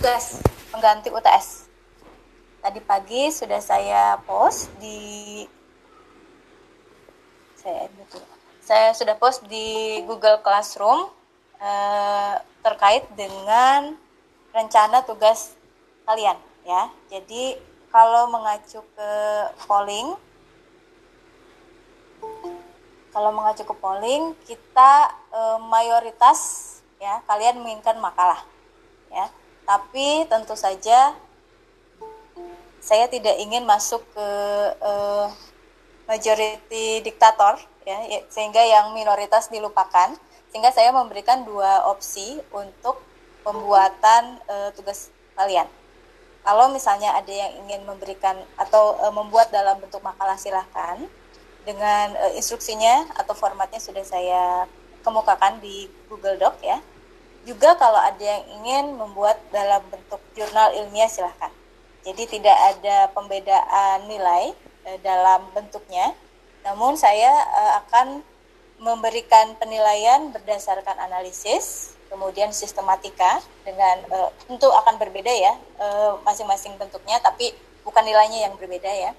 tugas pengganti UTS. Tadi pagi sudah saya post di saya saya sudah post di Google Classroom eh, terkait dengan rencana tugas kalian ya. Jadi kalau mengacu ke polling kalau mengacu ke polling kita eh, mayoritas ya kalian menginginkan makalah ya. Tapi tentu saja saya tidak ingin masuk ke eh, majority diktator ya, ya sehingga yang minoritas dilupakan. Sehingga saya memberikan dua opsi untuk pembuatan uh, tugas kalian. Kalau misalnya ada yang ingin memberikan atau uh, membuat dalam bentuk makalah silahkan. Dengan uh, instruksinya atau formatnya sudah saya kemukakan di Google Doc ya juga kalau ada yang ingin membuat dalam bentuk jurnal ilmiah silahkan. Jadi tidak ada pembedaan nilai dalam bentuknya. Namun saya uh, akan memberikan penilaian berdasarkan analisis, kemudian sistematika dengan uh, tentu akan berbeda ya masing-masing bentuknya, tapi bukan nilainya yang berbeda ya.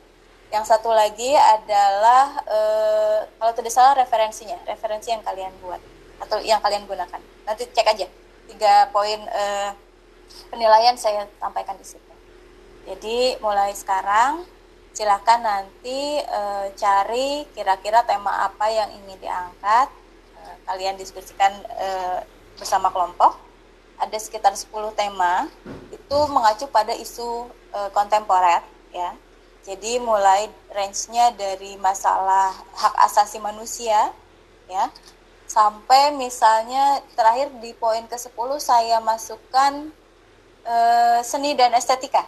Yang satu lagi adalah uh, kalau tidak salah referensinya, referensi yang kalian buat atau yang kalian gunakan. Nanti cek aja. Tiga poin uh, penilaian saya sampaikan di situ. Jadi mulai sekarang silahkan nanti e, cari kira-kira tema apa yang ingin diangkat. E, kalian diskusikan e, bersama kelompok. Ada sekitar 10 tema. Itu mengacu pada isu kontemporer ya. Jadi mulai range-nya dari masalah hak asasi manusia ya sampai misalnya terakhir di poin ke-10 saya masukkan e, seni dan estetika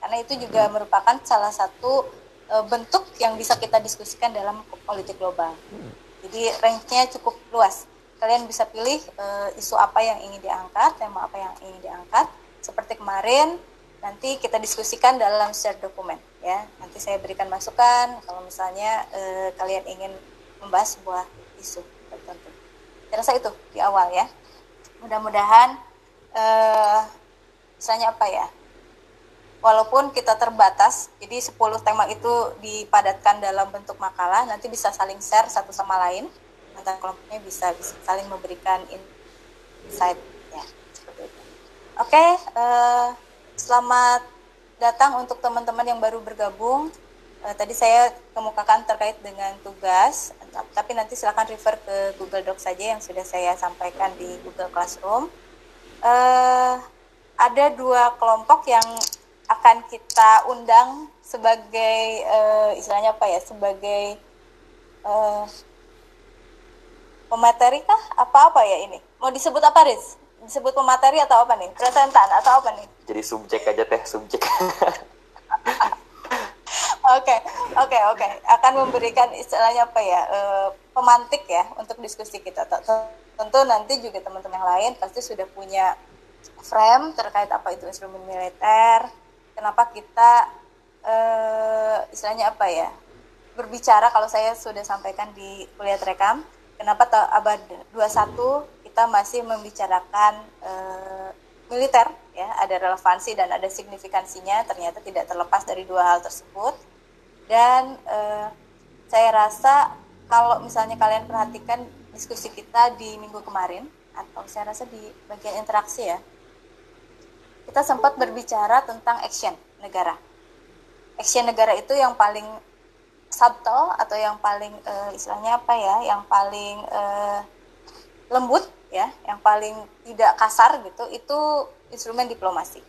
karena itu juga merupakan salah satu e, bentuk yang bisa kita diskusikan dalam politik global. Jadi range-nya cukup luas. Kalian bisa pilih e, isu apa yang ingin diangkat, tema apa yang ingin diangkat. Seperti kemarin, nanti kita diskusikan dalam share dokumen ya. Nanti saya berikan masukan kalau misalnya e, kalian ingin membahas sebuah isu tertentu. Saya rasa itu di awal ya. Mudah-mudahan eh, misalnya apa ya? walaupun kita terbatas, jadi 10 tema itu dipadatkan dalam bentuk makalah, nanti bisa saling share satu sama lain, antar kelompoknya bisa, bisa saling memberikan insight ya. Oke, eh, selamat datang untuk teman-teman yang baru bergabung. Uh, tadi saya kemukakan terkait dengan tugas, tapi nanti silakan refer ke Google Docs saja yang sudah saya sampaikan di Google Classroom. Uh, ada dua kelompok yang akan kita undang sebagai uh, istilahnya apa ya sebagai uh, pemateri kah? Apa apa ya ini? Mau disebut apa Riz? Disebut pemateri atau apa nih? Presentan atau apa nih? Jadi subjek aja teh subjek Oke, oke, oke. Akan memberikan istilahnya apa ya, uh, pemantik ya untuk diskusi kita. Tentu nanti juga teman-teman yang lain pasti sudah punya frame terkait apa itu instrumen militer, kenapa kita uh, istilahnya apa ya berbicara kalau saya sudah sampaikan di kuliah rekam kenapa abad 21 kita masih membicarakan uh, militer ya ada relevansi dan ada signifikansinya ternyata tidak terlepas dari dua hal tersebut dan uh, saya rasa kalau misalnya kalian perhatikan diskusi kita di minggu kemarin atau saya rasa di bagian interaksi ya kita sempat berbicara tentang action negara. Action negara itu yang paling subtle atau yang paling uh, istilahnya apa ya, yang paling uh, lembut ya, yang paling tidak kasar gitu, itu instrumen diplomasi.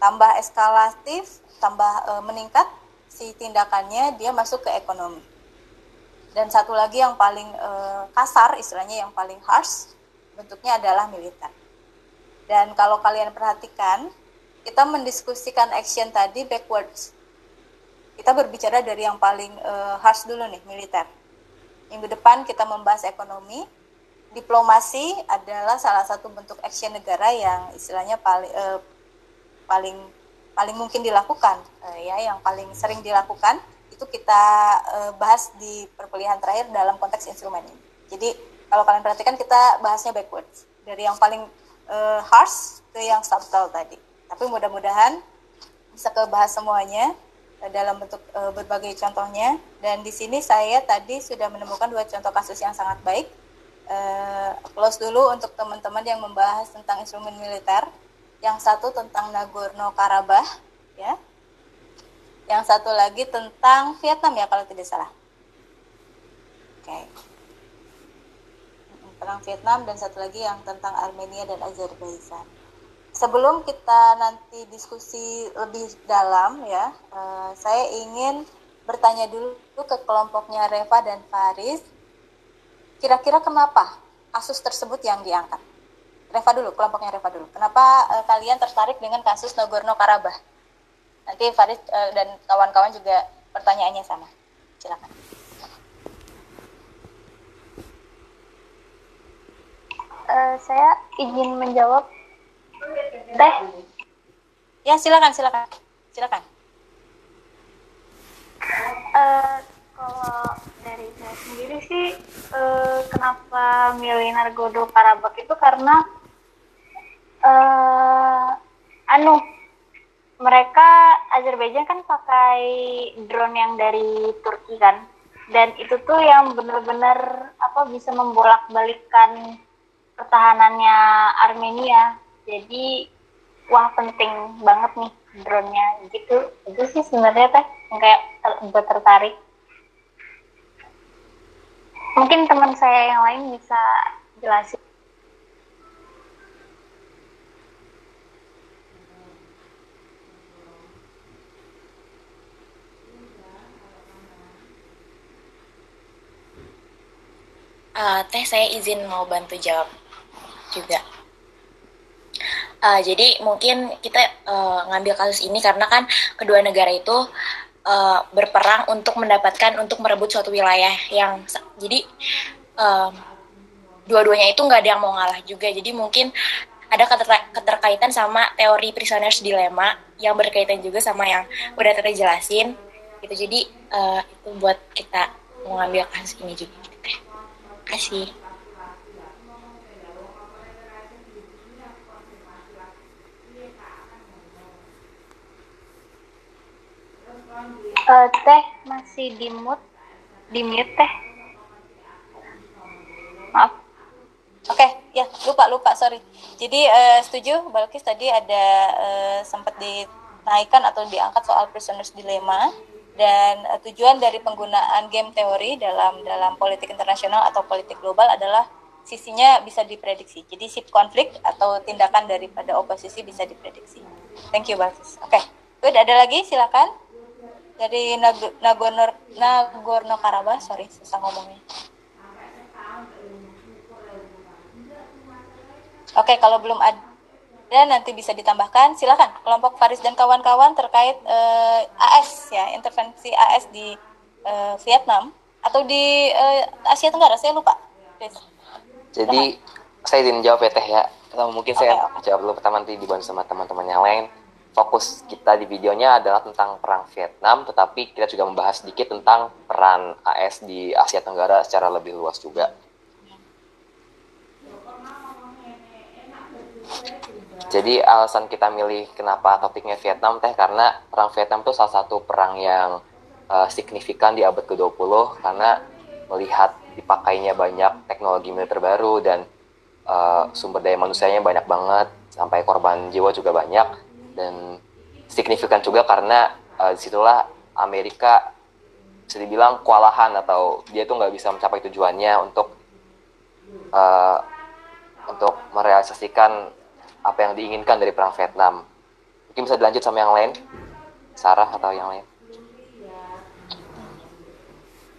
Tambah eskalatif, tambah uh, meningkat si tindakannya dia masuk ke ekonomi. Dan satu lagi yang paling uh, kasar istilahnya yang paling harsh bentuknya adalah militer. Dan kalau kalian perhatikan, kita mendiskusikan action tadi backwards. Kita berbicara dari yang paling uh, harsh dulu nih, militer. Minggu depan kita membahas ekonomi. Diplomasi adalah salah satu bentuk action negara yang istilahnya paling uh, paling paling mungkin dilakukan uh, ya, yang paling sering dilakukan itu kita uh, bahas di perkuliahan terakhir dalam konteks instrumen ini. Jadi kalau kalian perhatikan kita bahasnya backwards dari yang paling uh, harsh ke yang subtle tadi. Tapi mudah-mudahan bisa kebahas semuanya uh, dalam bentuk uh, berbagai contohnya. Dan di sini saya tadi sudah menemukan dua contoh kasus yang sangat baik. Uh, close dulu untuk teman-teman yang membahas tentang instrumen militer. Yang satu tentang Nagorno Karabakh, ya. Yang satu lagi tentang Vietnam ya kalau tidak salah. Oke. Okay perang Vietnam dan satu lagi yang tentang Armenia dan Azerbaijan. Sebelum kita nanti diskusi lebih dalam ya, uh, saya ingin bertanya dulu ke kelompoknya Reva dan Faris. Kira-kira kenapa kasus tersebut yang diangkat? Reva dulu, kelompoknya Reva dulu. Kenapa uh, kalian tertarik dengan kasus Nagorno Karabakh? Nanti Faris uh, dan kawan-kawan juga pertanyaannya sama. Silakan. uh, saya izin menjawab teh ya silakan silakan silakan uh, dari saya sendiri sih uh, kenapa milih Nargodo Karabak itu karena uh, anu mereka Azerbaijan kan pakai drone yang dari Turki kan. Dan itu tuh yang benar-benar apa bisa membolak-balikkan pertahanannya Armenia. Jadi wah penting banget nih drone-nya. Gitu itu sih sebenarnya teh. Kayak buat tertarik mungkin teman saya yang lain bisa jelasin Uh, teh saya izin mau bantu jawab juga. Uh, jadi mungkin kita uh, ngambil kasus ini karena kan kedua negara itu uh, berperang untuk mendapatkan untuk merebut suatu wilayah yang jadi uh, dua-duanya itu nggak ada yang mau ngalah juga. Jadi mungkin ada keterkaitan sama teori prisoners dilemma yang berkaitan juga sama yang udah tadi jelasin gitu. Jadi uh, itu buat kita mengambil kasus ini juga. Terima kasih. Uh, teh masih di mute, di mute teh. Maaf. Oke, okay, ya lupa lupa sorry. Jadi uh, setuju Balkis tadi ada uh, sempat dinaikkan atau diangkat soal prisoners dilemma dan uh, tujuan dari penggunaan game teori dalam dalam politik internasional atau politik global adalah sisinya bisa diprediksi. Jadi sip konflik atau tindakan daripada oposisi bisa diprediksi. Thank you Balkis. Oke, okay. good ada lagi silakan dari Nagorno Nagorno Karabakh sorry susah ngomongnya Oke, kalau belum ada nanti bisa ditambahkan. Silakan kelompok Faris dan kawan-kawan terkait uh, eh, AS ya, intervensi AS di uh, Vietnam atau di uh, Asia Tenggara, saya lupa. Please. Jadi saya izin jawab ya Teh ya. Atau mungkin okay, saya okay. jawab dulu pertama nanti dibantu sama teman-teman yang lain fokus kita di videonya adalah tentang perang Vietnam, tetapi kita juga membahas sedikit tentang peran AS di Asia Tenggara secara lebih luas juga. Jadi alasan kita milih kenapa topiknya Vietnam teh karena perang Vietnam itu salah satu perang yang uh, signifikan di abad ke-20 karena melihat dipakainya banyak teknologi militer baru dan uh, sumber daya manusianya banyak banget sampai korban jiwa juga banyak dan signifikan juga karena uh, di situlah Amerika bisa dibilang kewalahan atau dia tuh nggak bisa mencapai tujuannya untuk uh, untuk merealisasikan apa yang diinginkan dari perang Vietnam. Mungkin bisa dilanjut sama yang lain, Sarah atau yang lain.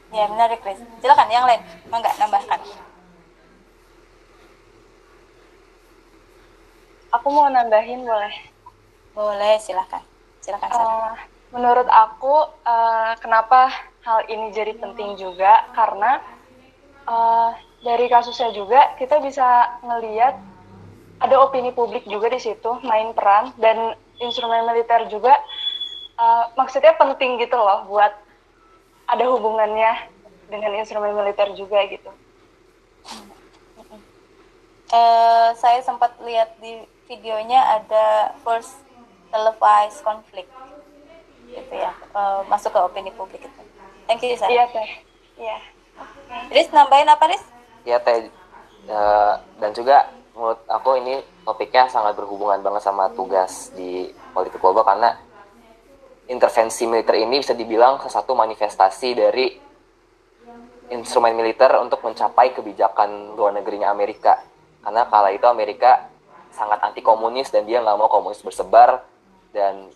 Ya menarik, Chris. Silakan yang lain, nggak nambahkan. Aku mau nambahin boleh. Boleh, silahkan. Silahkan. Uh, menurut aku, uh, kenapa hal ini jadi penting juga? Karena uh, dari kasusnya juga kita bisa ngeliat ada opini publik juga di situ main peran dan instrumen militer juga uh, maksudnya penting gitu loh buat ada hubungannya dengan instrumen militer juga gitu. uh, saya sempat lihat di videonya ada first televised conflict gitu ya uh, masuk ke opini publik itu. Thank you saya iya teh. Iya. Riz nambahin apa Riz? Iya teh. Uh, dan juga menurut aku ini topiknya sangat berhubungan banget sama tugas di politik global karena intervensi militer ini bisa dibilang salah satu manifestasi dari instrumen militer untuk mencapai kebijakan luar negerinya Amerika. Karena kala itu Amerika sangat anti komunis dan dia nggak mau komunis bersebar dan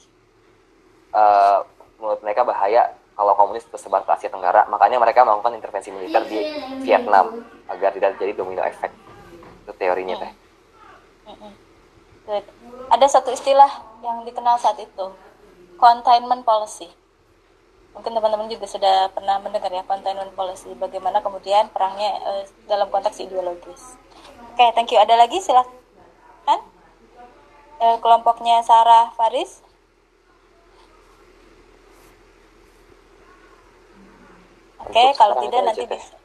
uh, menurut mereka bahaya kalau komunis tersebar ke Asia Tenggara. Makanya mereka melakukan intervensi militer di Vietnam agar tidak terjadi domino efek. Itu teorinya teh. Ada satu istilah yang dikenal saat itu, containment policy. Mungkin teman-teman juga sudah pernah mendengar ya containment policy. Bagaimana kemudian perangnya uh, dalam konteks ideologis. Oke okay, thank you. Ada lagi? Silahkan uh, kelompoknya Sarah Faris. Oke okay, kalau tidak nanti bisa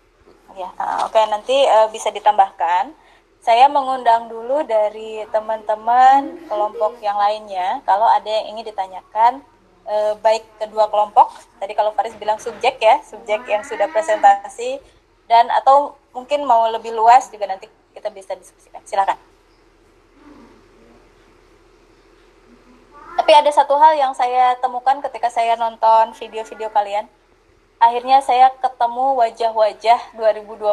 ya oke okay, nanti uh, bisa ditambahkan. Saya mengundang dulu dari teman-teman kelompok yang lainnya. Kalau ada yang ingin ditanyakan eh, baik kedua kelompok tadi kalau Faris bilang subjek ya subjek yang sudah presentasi dan atau mungkin mau lebih luas juga nanti kita bisa diskusikan. Silakan tapi ada satu hal yang saya temukan ketika saya nonton video-video kalian. Akhirnya saya ketemu wajah-wajah 2020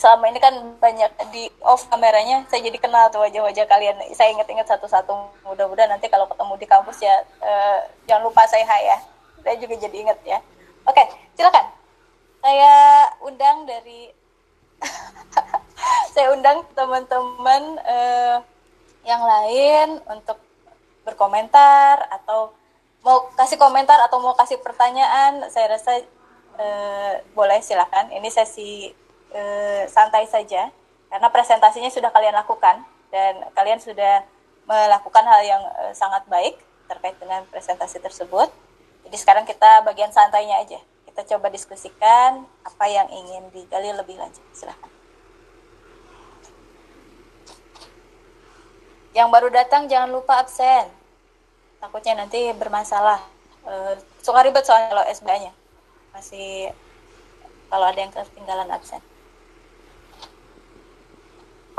selama ini kan banyak di off kameranya saya jadi kenal tuh wajah-wajah kalian. Saya ingat-ingat satu-satu. Mudah-mudahan nanti kalau ketemu di kampus ya uh, jangan lupa saya hai ya. Saya juga jadi ingat ya. Oke silakan. Saya undang dari saya undang teman-teman uh, yang lain untuk berkomentar atau mau kasih komentar atau mau kasih pertanyaan saya rasa uh, boleh silakan ini sesi eh, santai saja karena presentasinya sudah kalian lakukan dan kalian sudah melakukan hal yang eh, sangat baik terkait dengan presentasi tersebut. Jadi sekarang kita bagian santainya aja. Kita coba diskusikan apa yang ingin digali lebih lanjut. Silahkan. Yang baru datang jangan lupa absen. Takutnya nanti bermasalah. E, suka ribet soalnya kalau SBA-nya. Masih kalau ada yang ketinggalan absen.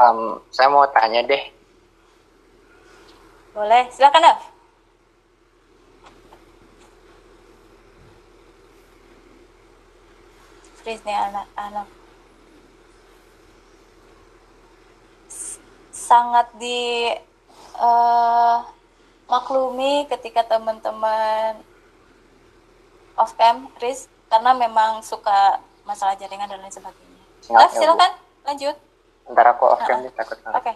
Um, saya mau tanya deh. Boleh, silakan Af. Freeze nih anak-anak. Sangat di uh, maklumi ketika teman-teman off cam, Riz, karena memang suka masalah jaringan dan lain sebagainya. Silakan, silakan lanjut. Ntar aku off cam nih takut oke. Okay.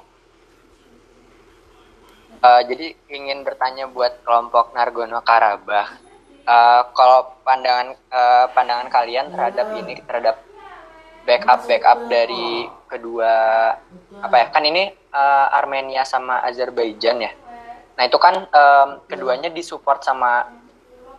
uh, jadi ingin bertanya buat kelompok Nargono Karabah. Uh, kalau pandangan uh, pandangan kalian terhadap ini terhadap backup backup dari kedua apa ya kan ini uh, Armenia sama Azerbaijan ya? Nah itu kan um, keduanya disupport sama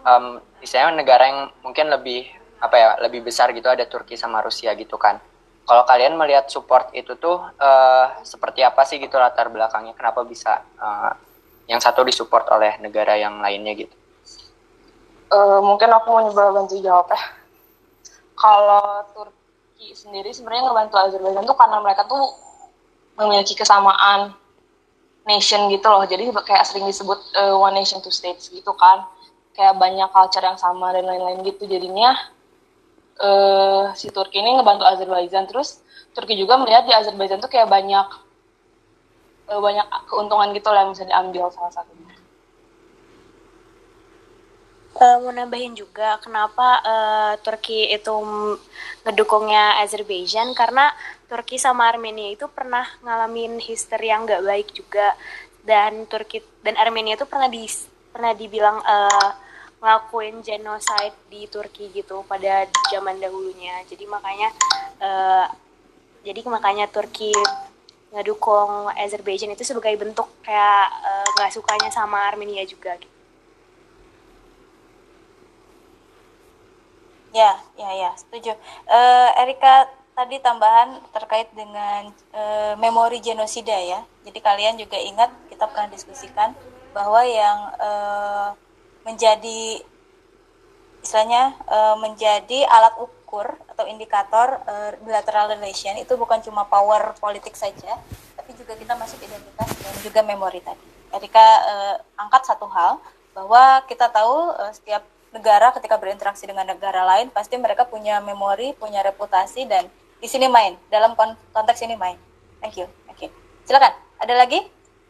um, misalnya negara yang mungkin lebih apa ya lebih besar gitu ada Turki sama Rusia gitu kan. Kalau kalian melihat support itu tuh uh, seperti apa sih gitu latar belakangnya? Kenapa bisa uh, yang satu disupport oleh negara yang lainnya gitu? Uh, mungkin aku mau nyoba bantu jawab ya. Kalau Turki sendiri sebenarnya ngebantu Azerbaijan tuh karena mereka tuh memiliki kesamaan nation gitu loh. Jadi kayak sering disebut uh, one nation two states gitu kan. Kayak banyak culture yang sama dan lain-lain gitu. Jadinya uh, si Turki ini ngebantu Azerbaijan. Terus Turki juga melihat di Azerbaijan tuh kayak banyak uh, banyak keuntungan gitu lah yang bisa diambil salah satunya. Uh, mau nambahin juga kenapa uh, Turki itu ngedukungnya Azerbaijan karena Turki sama Armenia itu pernah ngalamin history yang nggak baik juga dan Turki dan Armenia itu pernah di pernah dibilang uh, ngelakuin genocide di Turki gitu pada zaman dahulunya. Jadi makanya uh, jadi makanya Turki ngedukung Azerbaijan itu sebagai bentuk kayak nggak uh, sukanya sama Armenia juga gitu. Ya, ya, ya, setuju. Uh, Erika tadi tambahan terkait dengan e, memori genosida ya. Jadi kalian juga ingat kita pernah diskusikan bahwa yang e, menjadi istilahnya e, menjadi alat ukur atau indikator e, bilateral relation itu bukan cuma power politik saja, tapi juga kita masuk identitas dan juga memori tadi. Ketika e, angkat satu hal bahwa kita tahu e, setiap negara ketika berinteraksi dengan negara lain pasti mereka punya memori, punya reputasi dan di sini main dalam konteks ini main. Thank you. Oke. Okay. Silakan. Ada lagi?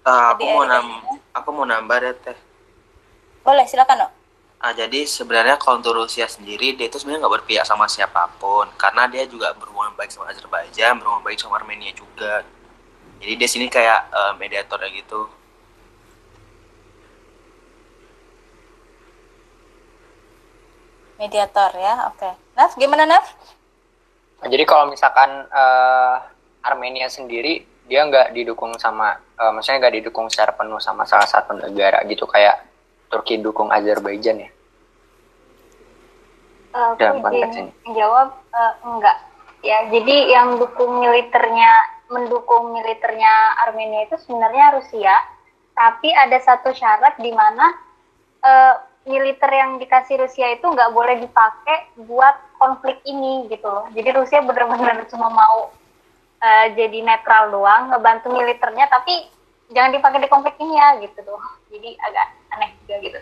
Uh, aku mau nam aku mau nambah deh teh. Boleh, silakan, no. Ah, jadi sebenarnya kalau untuk Rusia sendiri dia itu sebenarnya nggak berpihak sama siapa pun karena dia juga berhubungan baik sama Azerbaijan, berhubungan baik sama Armenia juga. Jadi dia sini kayak uh, mediator gitu. Mediator ya, oke. Okay. Naf, gimana Naf? Jadi kalau misalkan uh, Armenia sendiri dia nggak didukung sama, uh, maksudnya nggak didukung secara penuh sama salah satu negara gitu kayak Turki dukung Azerbaijan ya. Uh, Dalam konteks ini. Jawab uh, enggak. Ya, jadi yang dukung militernya mendukung militernya Armenia itu sebenarnya Rusia, tapi ada satu syarat di mana uh, militer yang dikasih Rusia itu nggak boleh dipakai buat konflik ini gitu loh. Jadi Rusia benar-benar cuma mau uh, jadi netral doang, ngebantu militernya, tapi jangan dipakai di konflik ini ya gitu tuh. Jadi agak aneh juga gitu.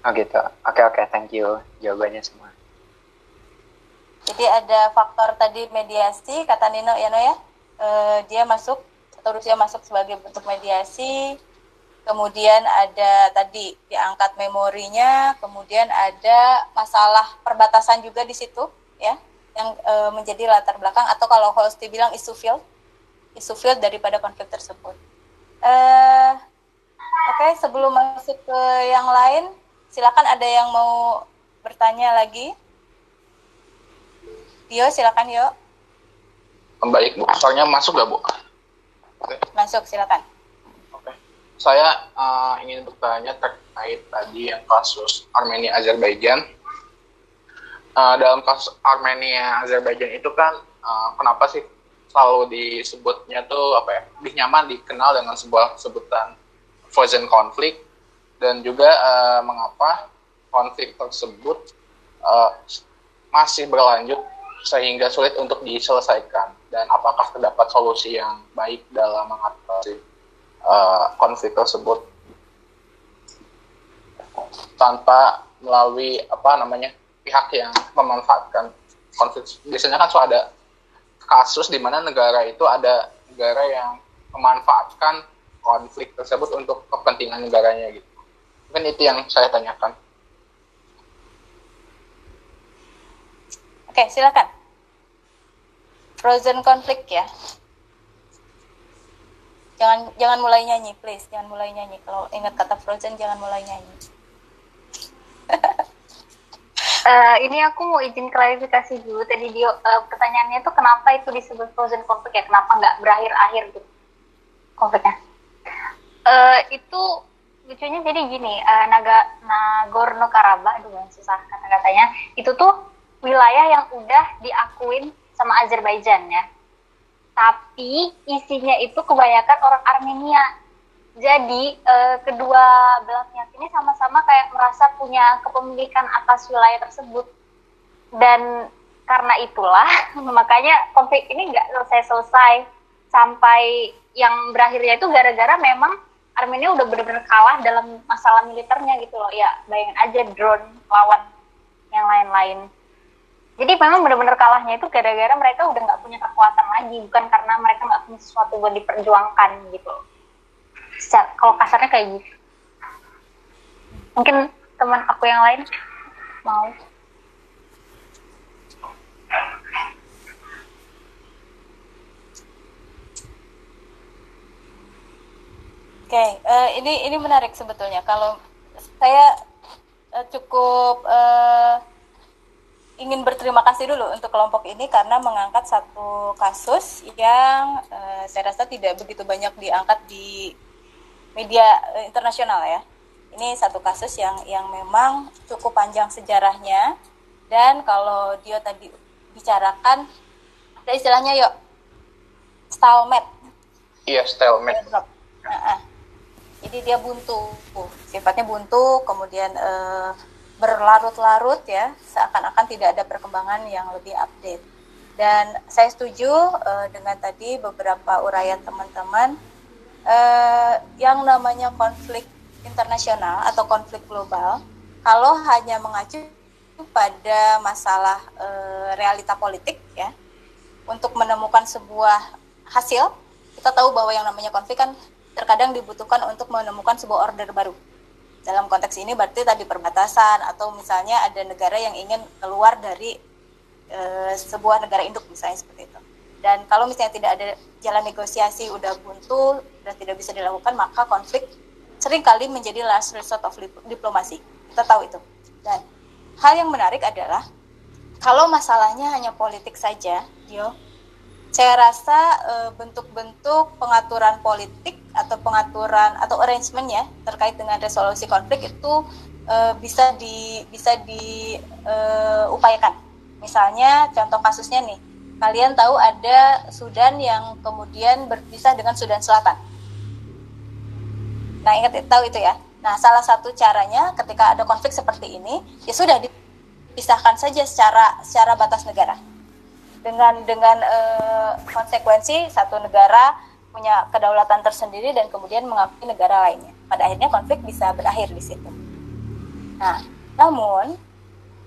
Oh gitu. Oke okay, oke, okay. thank you jawabannya semua. Jadi ada faktor tadi mediasi, kata Nino ya no ya, uh, dia masuk atau Rusia masuk sebagai bentuk mediasi kemudian ada tadi diangkat memorinya, kemudian ada masalah perbatasan juga di situ, ya, yang e, menjadi latar belakang atau kalau host bilang isu field, isu field daripada konflik tersebut. E, Oke, okay, sebelum masuk ke yang lain, silakan ada yang mau bertanya lagi. Yo, silakan yo. Baik, Bu. Soalnya masuk gak, Bu? Masuk, silakan saya uh, ingin bertanya terkait tadi yang kasus Armenia Azerbaijan. Uh, dalam kasus Armenia Azerbaijan itu kan uh, kenapa sih selalu disebutnya tuh apa ya lebih nyaman dikenal dengan sebuah sebutan frozen conflict dan juga uh, mengapa konflik tersebut uh, masih berlanjut sehingga sulit untuk diselesaikan dan apakah terdapat solusi yang baik dalam mengatasi uh, konflik tersebut. Tanpa melalui apa namanya pihak yang memanfaatkan konflik. Biasanya kan sudah ada kasus di mana negara itu ada negara yang memanfaatkan konflik tersebut untuk kepentingan negaranya gitu. Mungkin itu yang saya tanyakan. Oke silakan. Frozen konflik ya jangan jangan mulai nyanyi please. Jangan mulai nyanyi. Kalau ingat kata Frozen jangan mulai nyanyi. Uh, ini aku mau izin klarifikasi dulu. Tadi dia uh, pertanyaannya itu kenapa itu disebut Frozen konflik ya? Kenapa nggak berakhir-akhir gitu? Konfliknya uh, itu lucunya jadi gini uh, Naga Nagorno Karabakh yang susah kata-katanya itu tuh wilayah yang udah diakuin sama Azerbaijan ya tapi isinya itu kebanyakan orang Armenia. Jadi eh, kedua belah pihak ini sama-sama kayak merasa punya kepemilikan atas wilayah tersebut. Dan karena itulah makanya konflik ini nggak selesai-selesai sampai yang berakhirnya itu gara-gara memang Armenia udah benar-benar kalah dalam masalah militernya gitu loh. Ya bayangin aja drone lawan yang lain-lain jadi memang benar-benar kalahnya itu gara-gara mereka udah nggak punya kekuatan lagi bukan karena mereka nggak punya sesuatu buat diperjuangkan gitu. Secara, kalau kasarnya kayak gitu. Mungkin teman aku yang lain mau? Oke, okay, uh, eh, ini ini menarik sebetulnya. Kalau saya uh, cukup uh, ingin berterima kasih dulu untuk kelompok ini karena mengangkat satu kasus yang uh, saya rasa tidak begitu banyak diangkat di media uh, internasional ya. Ini satu kasus yang yang memang cukup panjang sejarahnya dan kalau dia tadi dibicarakan ada istilahnya yuk stalemate Iya, stalemate. Drop. Nah, ah. Jadi dia buntu, sifatnya buntu, kemudian eh, berlarut-larut ya, seakan-akan tidak ada perkembangan yang lebih update. Dan saya setuju eh, dengan tadi beberapa uraian teman-teman, eh, yang namanya konflik internasional atau konflik global, kalau hanya mengacu pada masalah eh, realita politik ya, untuk menemukan sebuah hasil, kita tahu bahwa yang namanya konflik kan terkadang dibutuhkan untuk menemukan sebuah order baru. Dalam konteks ini berarti tadi perbatasan atau misalnya ada negara yang ingin keluar dari e, sebuah negara induk misalnya seperti itu. Dan kalau misalnya tidak ada jalan negosiasi udah buntu dan tidak bisa dilakukan maka konflik sering kali menjadi last resort of diplomasi. Kita tahu itu. Dan hal yang menarik adalah kalau masalahnya hanya politik saja, Dio, saya rasa eh, bentuk-bentuk pengaturan politik atau pengaturan atau arrangement ya terkait dengan resolusi konflik itu uh, bisa di bisa diupayakan. Uh, Misalnya contoh kasusnya nih, kalian tahu ada Sudan yang kemudian berpisah dengan Sudan Selatan. Nah ingat tahu itu ya. Nah salah satu caranya ketika ada konflik seperti ini ya sudah dipisahkan saja secara secara batas negara dengan dengan uh, konsekuensi satu negara punya kedaulatan tersendiri dan kemudian mengakui negara lainnya. Pada akhirnya konflik bisa berakhir di situ. Nah, namun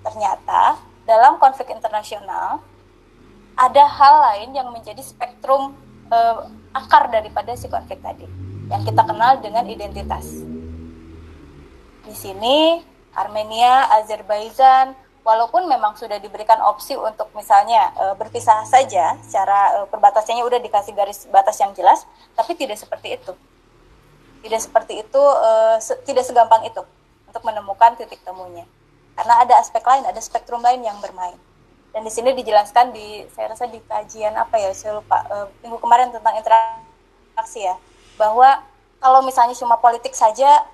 ternyata dalam konflik internasional ada hal lain yang menjadi spektrum uh, akar daripada si konflik tadi yang kita kenal dengan identitas. Di sini Armenia, Azerbaijan, walaupun memang sudah diberikan opsi untuk misalnya e, berpisah saja secara e, perbatasannya udah dikasih garis batas yang jelas tapi tidak seperti itu. Tidak seperti itu e, se tidak segampang itu untuk menemukan titik temunya. Karena ada aspek lain ada spektrum lain yang bermain. Dan di sini dijelaskan di saya rasa di kajian apa ya saya lupa e, minggu kemarin tentang interaksi ya. Bahwa kalau misalnya cuma politik saja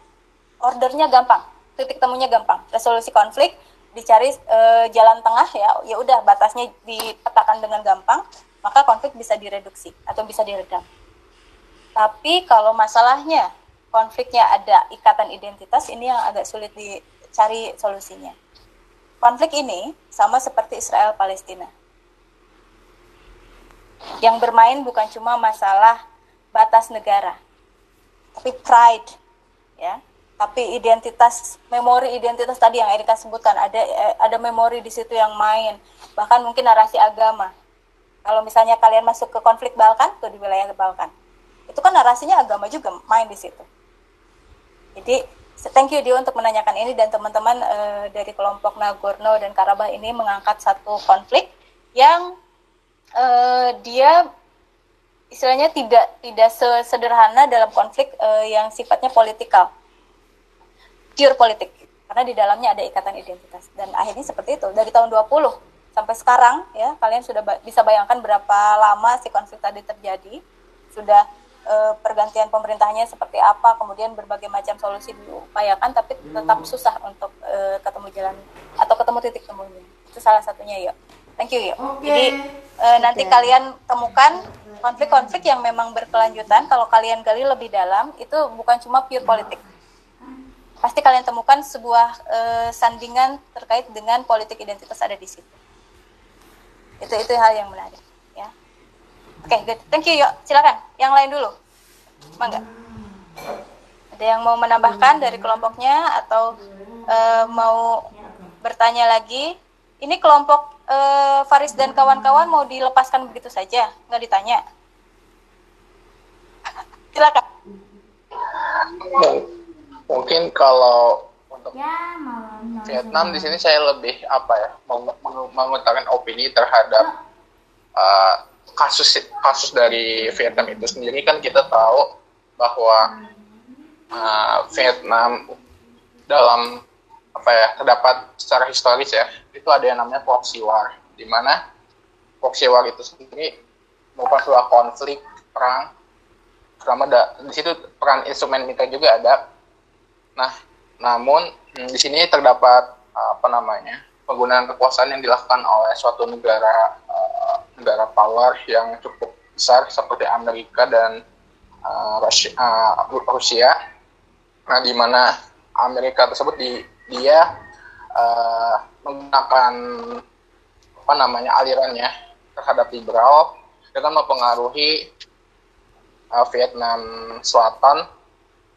ordernya gampang titik temunya gampang resolusi konflik dicari uh, jalan tengah ya ya udah batasnya dipetakan dengan gampang maka konflik bisa direduksi atau bisa diredam. Tapi kalau masalahnya konfliknya ada ikatan identitas ini yang agak sulit dicari solusinya. Konflik ini sama seperti Israel Palestina yang bermain bukan cuma masalah batas negara tapi pride ya tapi identitas memori identitas tadi yang Erika sebutkan ada eh, ada memori di situ yang main. Bahkan mungkin narasi agama. Kalau misalnya kalian masuk ke konflik Balkan tuh di wilayah Balkan itu kan narasinya agama juga main di situ. Jadi thank you Dio untuk menanyakan ini dan teman-teman uh, dari kelompok Nagorno dan Karabakh ini mengangkat satu konflik yang uh, dia istilahnya tidak tidak sederhana dalam konflik uh, yang sifatnya politikal pure politik. Karena di dalamnya ada ikatan identitas. Dan akhirnya seperti itu. Dari tahun 20 sampai sekarang ya kalian sudah ba bisa bayangkan berapa lama si konflik tadi terjadi. Sudah e, pergantian pemerintahnya seperti apa kemudian berbagai macam solusi diupayakan tapi tetap susah untuk e, ketemu jalan atau ketemu titik temunya. Itu salah satunya yuk thank you yuk okay. jadi e, nanti kalian temukan konflik-konflik yang memang berkelanjutan. Kalau kalian gali lebih dalam itu bukan cuma pure politik pasti kalian temukan sebuah uh, sandingan terkait dengan politik identitas ada di situ. Itu itu hal yang menarik, ya. Oke, okay, good. Thank you, yuk. Silakan. Yang lain dulu. Mangga. Ada yang mau menambahkan dari kelompoknya atau uh, mau bertanya lagi? Ini kelompok uh, Faris dan kawan-kawan mau dilepaskan begitu saja, nggak ditanya. Silakan mungkin kalau untuk ya, malam, Vietnam di sini saya lebih apa ya mengutarakan opini terhadap uh, kasus kasus dari Vietnam itu sendiri. Kan kita tahu bahwa uh, Vietnam dalam apa ya terdapat secara historis ya itu ada yang namanya proxy war di mana proxy war itu sendiri merupakan sebuah konflik perang. Selama di situ peran instrumen militer juga ada Nah, namun hmm, di sini terdapat apa namanya penggunaan kekuasaan yang dilakukan oleh suatu negara uh, negara power yang cukup besar seperti Amerika dan uh, Rusia, uh, Rusia. Nah, di mana Amerika tersebut di, dia uh, menggunakan apa namanya alirannya terhadap liberal dengan mempengaruhi uh, Vietnam Selatan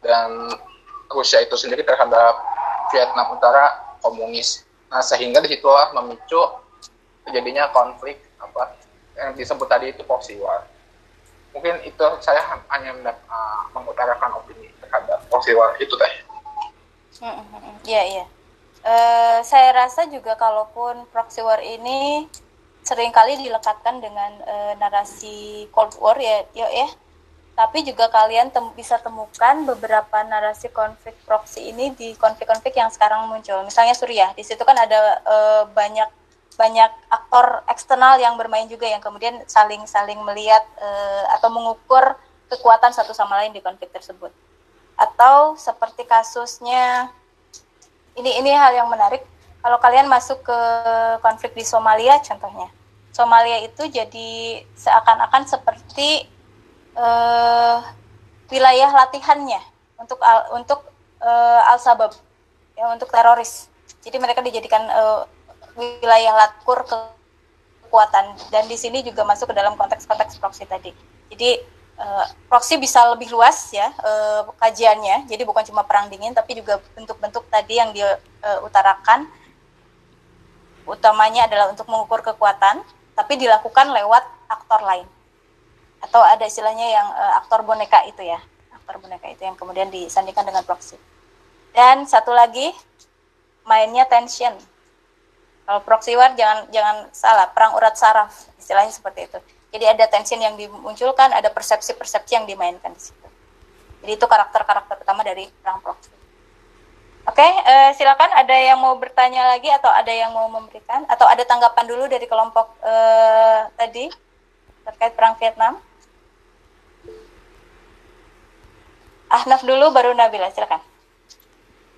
dan Rusia itu sendiri terhadap Vietnam Utara komunis. Nah, sehingga di situlah memicu terjadinya konflik apa yang disebut tadi itu proxy war. Mungkin itu saya hanya uh, mengutarakan opini terhadap proxy war itu teh. Iya, iya. Uh, saya rasa juga kalaupun proxy war ini sering kali dilekatkan dengan uh, narasi Cold War ya, ya, ya tapi juga kalian tem bisa temukan beberapa narasi konflik proksi ini di konflik-konflik yang sekarang muncul. Misalnya Suriah, di situ kan ada e, banyak banyak aktor eksternal yang bermain juga yang kemudian saling-saling melihat e, atau mengukur kekuatan satu sama lain di konflik tersebut. Atau seperti kasusnya ini ini hal yang menarik kalau kalian masuk ke konflik di Somalia contohnya. Somalia itu jadi seakan-akan seperti uh, wilayah latihannya untuk al, untuk uh, al sabab ya untuk teroris. Jadi mereka dijadikan uh, wilayah lakur kekuatan. Dan di sini juga masuk ke dalam konteks-konteks proxy tadi. Jadi uh, proxy bisa lebih luas ya uh, kajiannya. Jadi bukan cuma perang dingin tapi juga bentuk-bentuk tadi yang diutarakan uh, utamanya adalah untuk mengukur kekuatan tapi dilakukan lewat aktor lain atau ada istilahnya yang uh, aktor boneka itu ya. Aktor boneka itu yang kemudian disandingkan dengan proxy. Dan satu lagi mainnya tension. Kalau proxy war jangan jangan salah. Perang urat saraf istilahnya seperti itu. Jadi ada tension yang dimunculkan ada persepsi-persepsi yang dimainkan di situ. Jadi itu karakter-karakter utama dari perang proxy. Oke, okay, uh, eh, silakan ada yang mau bertanya lagi atau ada yang mau memberikan atau ada tanggapan dulu dari kelompok uh, tadi terkait perang Vietnam. Ahnaf dulu baru Nabila, silakan.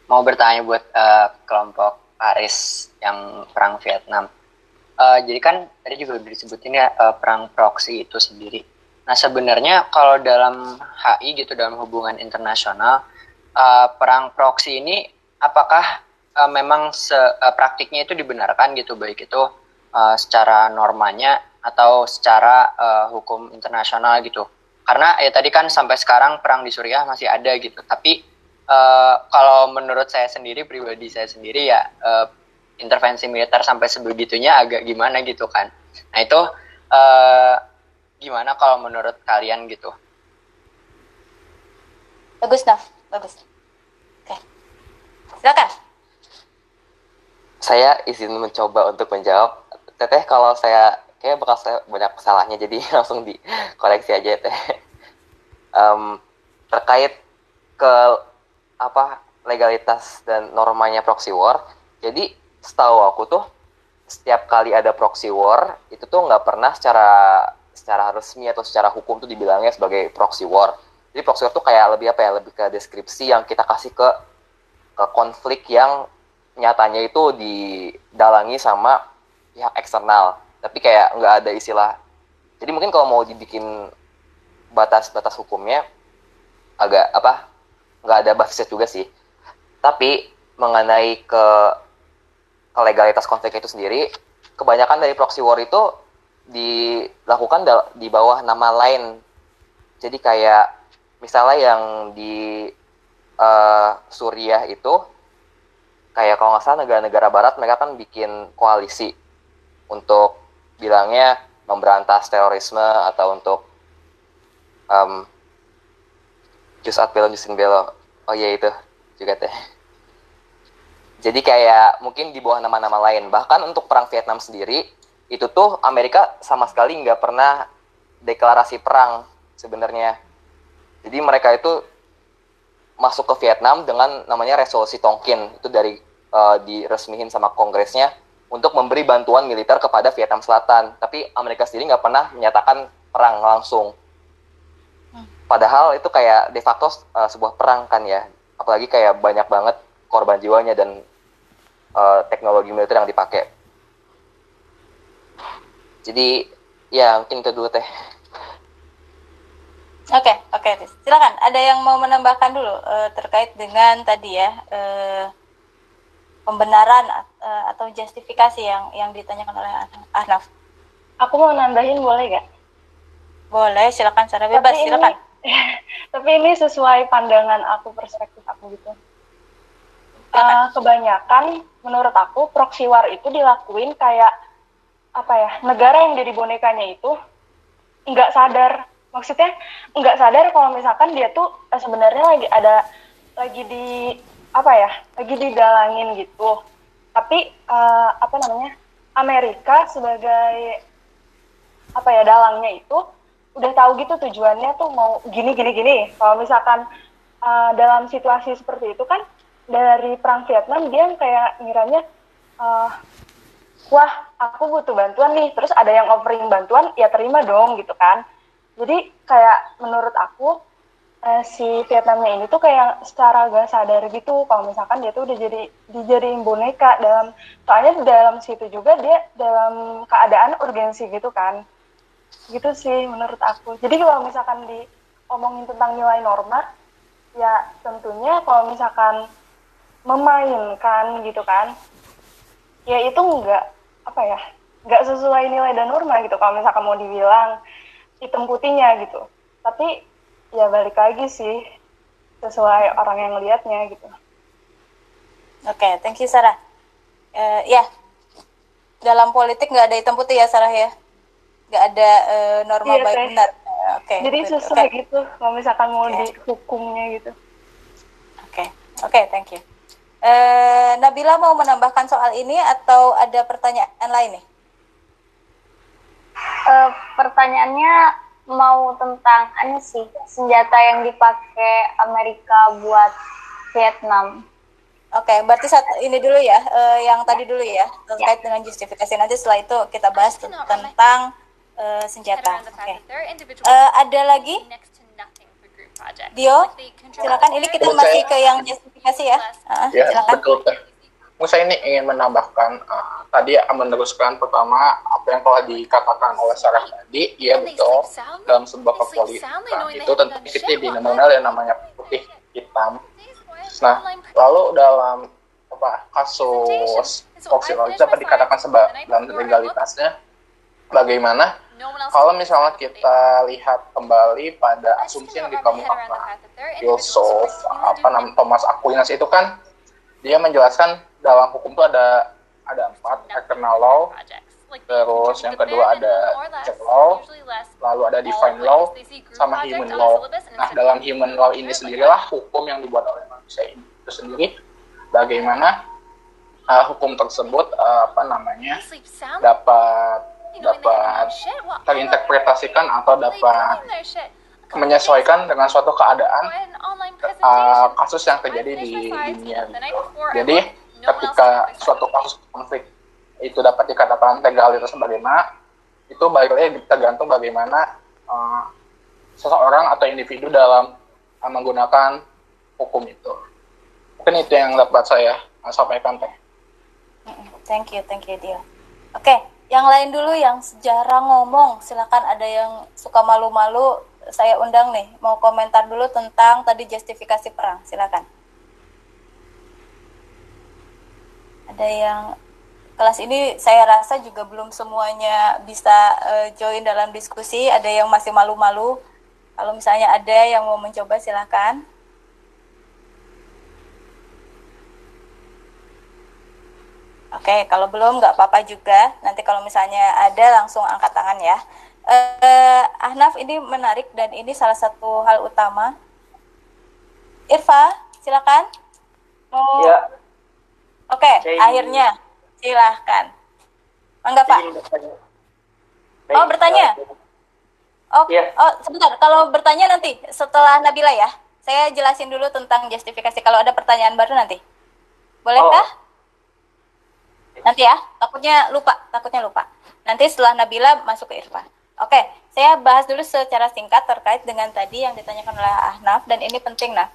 Mau bertanya buat uh, kelompok Paris yang perang Vietnam. Uh, jadi kan tadi juga disebutin ya uh, perang proxy itu sendiri. Nah sebenarnya kalau dalam HI gitu dalam hubungan internasional uh, perang proxy ini apakah uh, memang se, uh, praktiknya itu dibenarkan gitu baik itu uh, secara normanya atau secara uh, hukum internasional gitu? Karena ya tadi kan sampai sekarang perang di Suriah masih ada gitu. Tapi uh, kalau menurut saya sendiri pribadi saya sendiri ya uh, intervensi militer sampai sebegitunya agak gimana gitu kan. Nah itu uh, gimana kalau menurut kalian gitu? Bagus Naf. Bagus. Oke. Silakan. Saya izin mencoba untuk menjawab. Teteh kalau saya kayak bakal banyak salahnya jadi langsung dikoreksi aja teh. Um, terkait ke apa legalitas dan normanya proxy war jadi setahu aku tuh setiap kali ada proxy war itu tuh nggak pernah secara secara resmi atau secara hukum tuh dibilangnya sebagai proxy war. Jadi proxy war tuh kayak lebih apa ya lebih ke deskripsi yang kita kasih ke ke konflik yang nyatanya itu didalangi sama pihak eksternal tapi kayak nggak ada istilah. Jadi mungkin kalau mau dibikin batas-batas hukumnya agak apa nggak ada batasnya juga sih. Tapi mengenai ke legalitas konflik itu sendiri kebanyakan dari proxy war itu dilakukan di bawah nama lain. Jadi kayak misalnya yang di uh, Suriah itu kayak kalau nggak salah negara-negara barat mereka kan bikin koalisi untuk bilangnya memberantas terorisme atau untuk um, jus ad belo jusin belo oh iya itu juga teh. Jadi kayak mungkin di bawah nama-nama lain. Bahkan untuk perang Vietnam sendiri itu tuh Amerika sama sekali nggak pernah deklarasi perang sebenarnya. Jadi mereka itu masuk ke Vietnam dengan namanya resolusi Tonkin. Itu dari uh, diresmihin sama kongresnya untuk memberi bantuan militer kepada Vietnam Selatan. Tapi Amerika sendiri nggak pernah menyatakan perang langsung. Padahal itu kayak de facto uh, sebuah perang kan ya. Apalagi kayak banyak banget korban jiwanya dan uh, teknologi militer yang dipakai. Jadi ya mungkin itu dulu teh. Oke, oke, Riz. silakan. Ada yang mau menambahkan dulu uh, terkait dengan tadi ya uh, pembenaran uh, atau justifikasi yang yang ditanyakan oleh Ahnaf. Aku mau nambahin boleh gak? Boleh, silakan secara bebas, tapi silakan. Ini, tapi ini sesuai pandangan aku, perspektif aku gitu. Uh, kebanyakan menurut aku proxy war itu dilakuin kayak apa ya negara yang jadi bonekanya itu nggak sadar maksudnya nggak sadar kalau misalkan dia tuh eh, sebenarnya lagi ada lagi di apa ya lagi didalangin gitu. Tapi uh, apa namanya Amerika sebagai apa ya dalangnya itu udah tahu gitu tujuannya tuh mau gini gini gini. Kalau misalkan uh, dalam situasi seperti itu kan dari perang Vietnam dia kayak ngiranya uh, wah aku butuh bantuan nih. Terus ada yang offering bantuan ya terima dong gitu kan. Jadi kayak menurut aku uh, si Vietnamnya ini tuh kayak secara gak sadar gitu kalau misalkan dia tuh udah jadi dijadiin boneka dalam soalnya dalam situ juga dia dalam keadaan urgensi gitu kan. Gitu sih menurut aku. Jadi kalau misalkan diomongin tentang nilai norma ya tentunya kalau misalkan memainkan gitu kan ya itu enggak apa ya nggak sesuai nilai dan norma gitu. Kalau misalkan mau dibilang hitam putihnya gitu. Tapi ya balik lagi sih sesuai orang yang lihatnya gitu. Oke okay, thank you Sarah. Uh, ya dalam politik nggak ada hitam putih ya Sarah ya? Nggak ada uh, norma iya, baik benar. Uh, oke okay, jadi sesuai okay. gitu kalau misalkan mau okay. dihukumnya gitu. Oke okay. oke okay, thank you. Uh, Nabila mau menambahkan soal ini atau ada pertanyaan lain nih? Uh, pertanyaannya mau tentang ini sih senjata yang dipakai Amerika buat Vietnam. Oke, okay, berarti saat ini dulu ya, uh, yang tadi dulu ya terkait ya. dengan justifikasi. Nanti setelah itu kita bahas tentang uh, senjata. Oke. Okay. Uh, ada lagi? Dio, silakan. Ini kita masih ke yang justifikasi ya. Uh, ya, silakan. betul. Saya ini ingin menambahkan uh, tadi meneruskan pertama apa yang telah dikatakan oleh Sarah tadi, iya betul dalam sebuah kepolisian itu tentu kita mengenal yang namanya putih hitam. Nah, lalu dalam apa kasus itu dapat dikatakan sebab dalam legalitasnya bagaimana kalau misalnya kita lihat kembali pada asumsi yang dikemukakan Yusuf apa namanya Thomas Aquinas itu kan dia menjelaskan dalam hukum itu ada ada empat external law terus yang kedua ada check law lalu ada divine law sama human law. nah dalam human law ini sendirilah hukum yang dibuat oleh manusia ini itu sendiri. Bagaimana uh, hukum tersebut uh, apa namanya dapat dapat terinterpretasikan atau dapat menyesuaikan dengan suatu keadaan uh, kasus yang terjadi di dunia. Jadi ketika suatu kasus konflik itu dapat dikatakan legalitas bagaimana, itu balik lagi tergantung bagaimana uh, seseorang atau individu dalam uh, menggunakan hukum itu. Mungkin itu yang dapat saya uh, sampaikan teh. Thank you, thank you Dio. Oke, okay, yang lain dulu yang sejarah ngomong, silakan ada yang suka malu-malu, saya undang nih, mau komentar dulu tentang tadi justifikasi perang, silakan. ada yang kelas ini saya rasa juga belum semuanya bisa uh, join dalam diskusi, ada yang masih malu-malu. Kalau misalnya ada yang mau mencoba silakan. Oke, kalau belum nggak apa-apa juga. Nanti kalau misalnya ada langsung angkat tangan ya. Uh, Ahnaf ini menarik dan ini salah satu hal utama. Irfa, silakan. Mau ya Oke, okay, akhirnya silahkan. Enggak Pak. Oh bertanya. Oh, ya. oh sebentar. Kalau bertanya nanti setelah Nabila ya. Saya jelasin dulu tentang justifikasi. Kalau ada pertanyaan baru nanti. Bolehkah? Oh. Nanti ya. Takutnya lupa. Takutnya lupa. Nanti setelah Nabila masuk ke Irfan. Oke, saya bahas dulu secara singkat terkait dengan tadi yang ditanyakan oleh Ahnaf dan ini penting nah.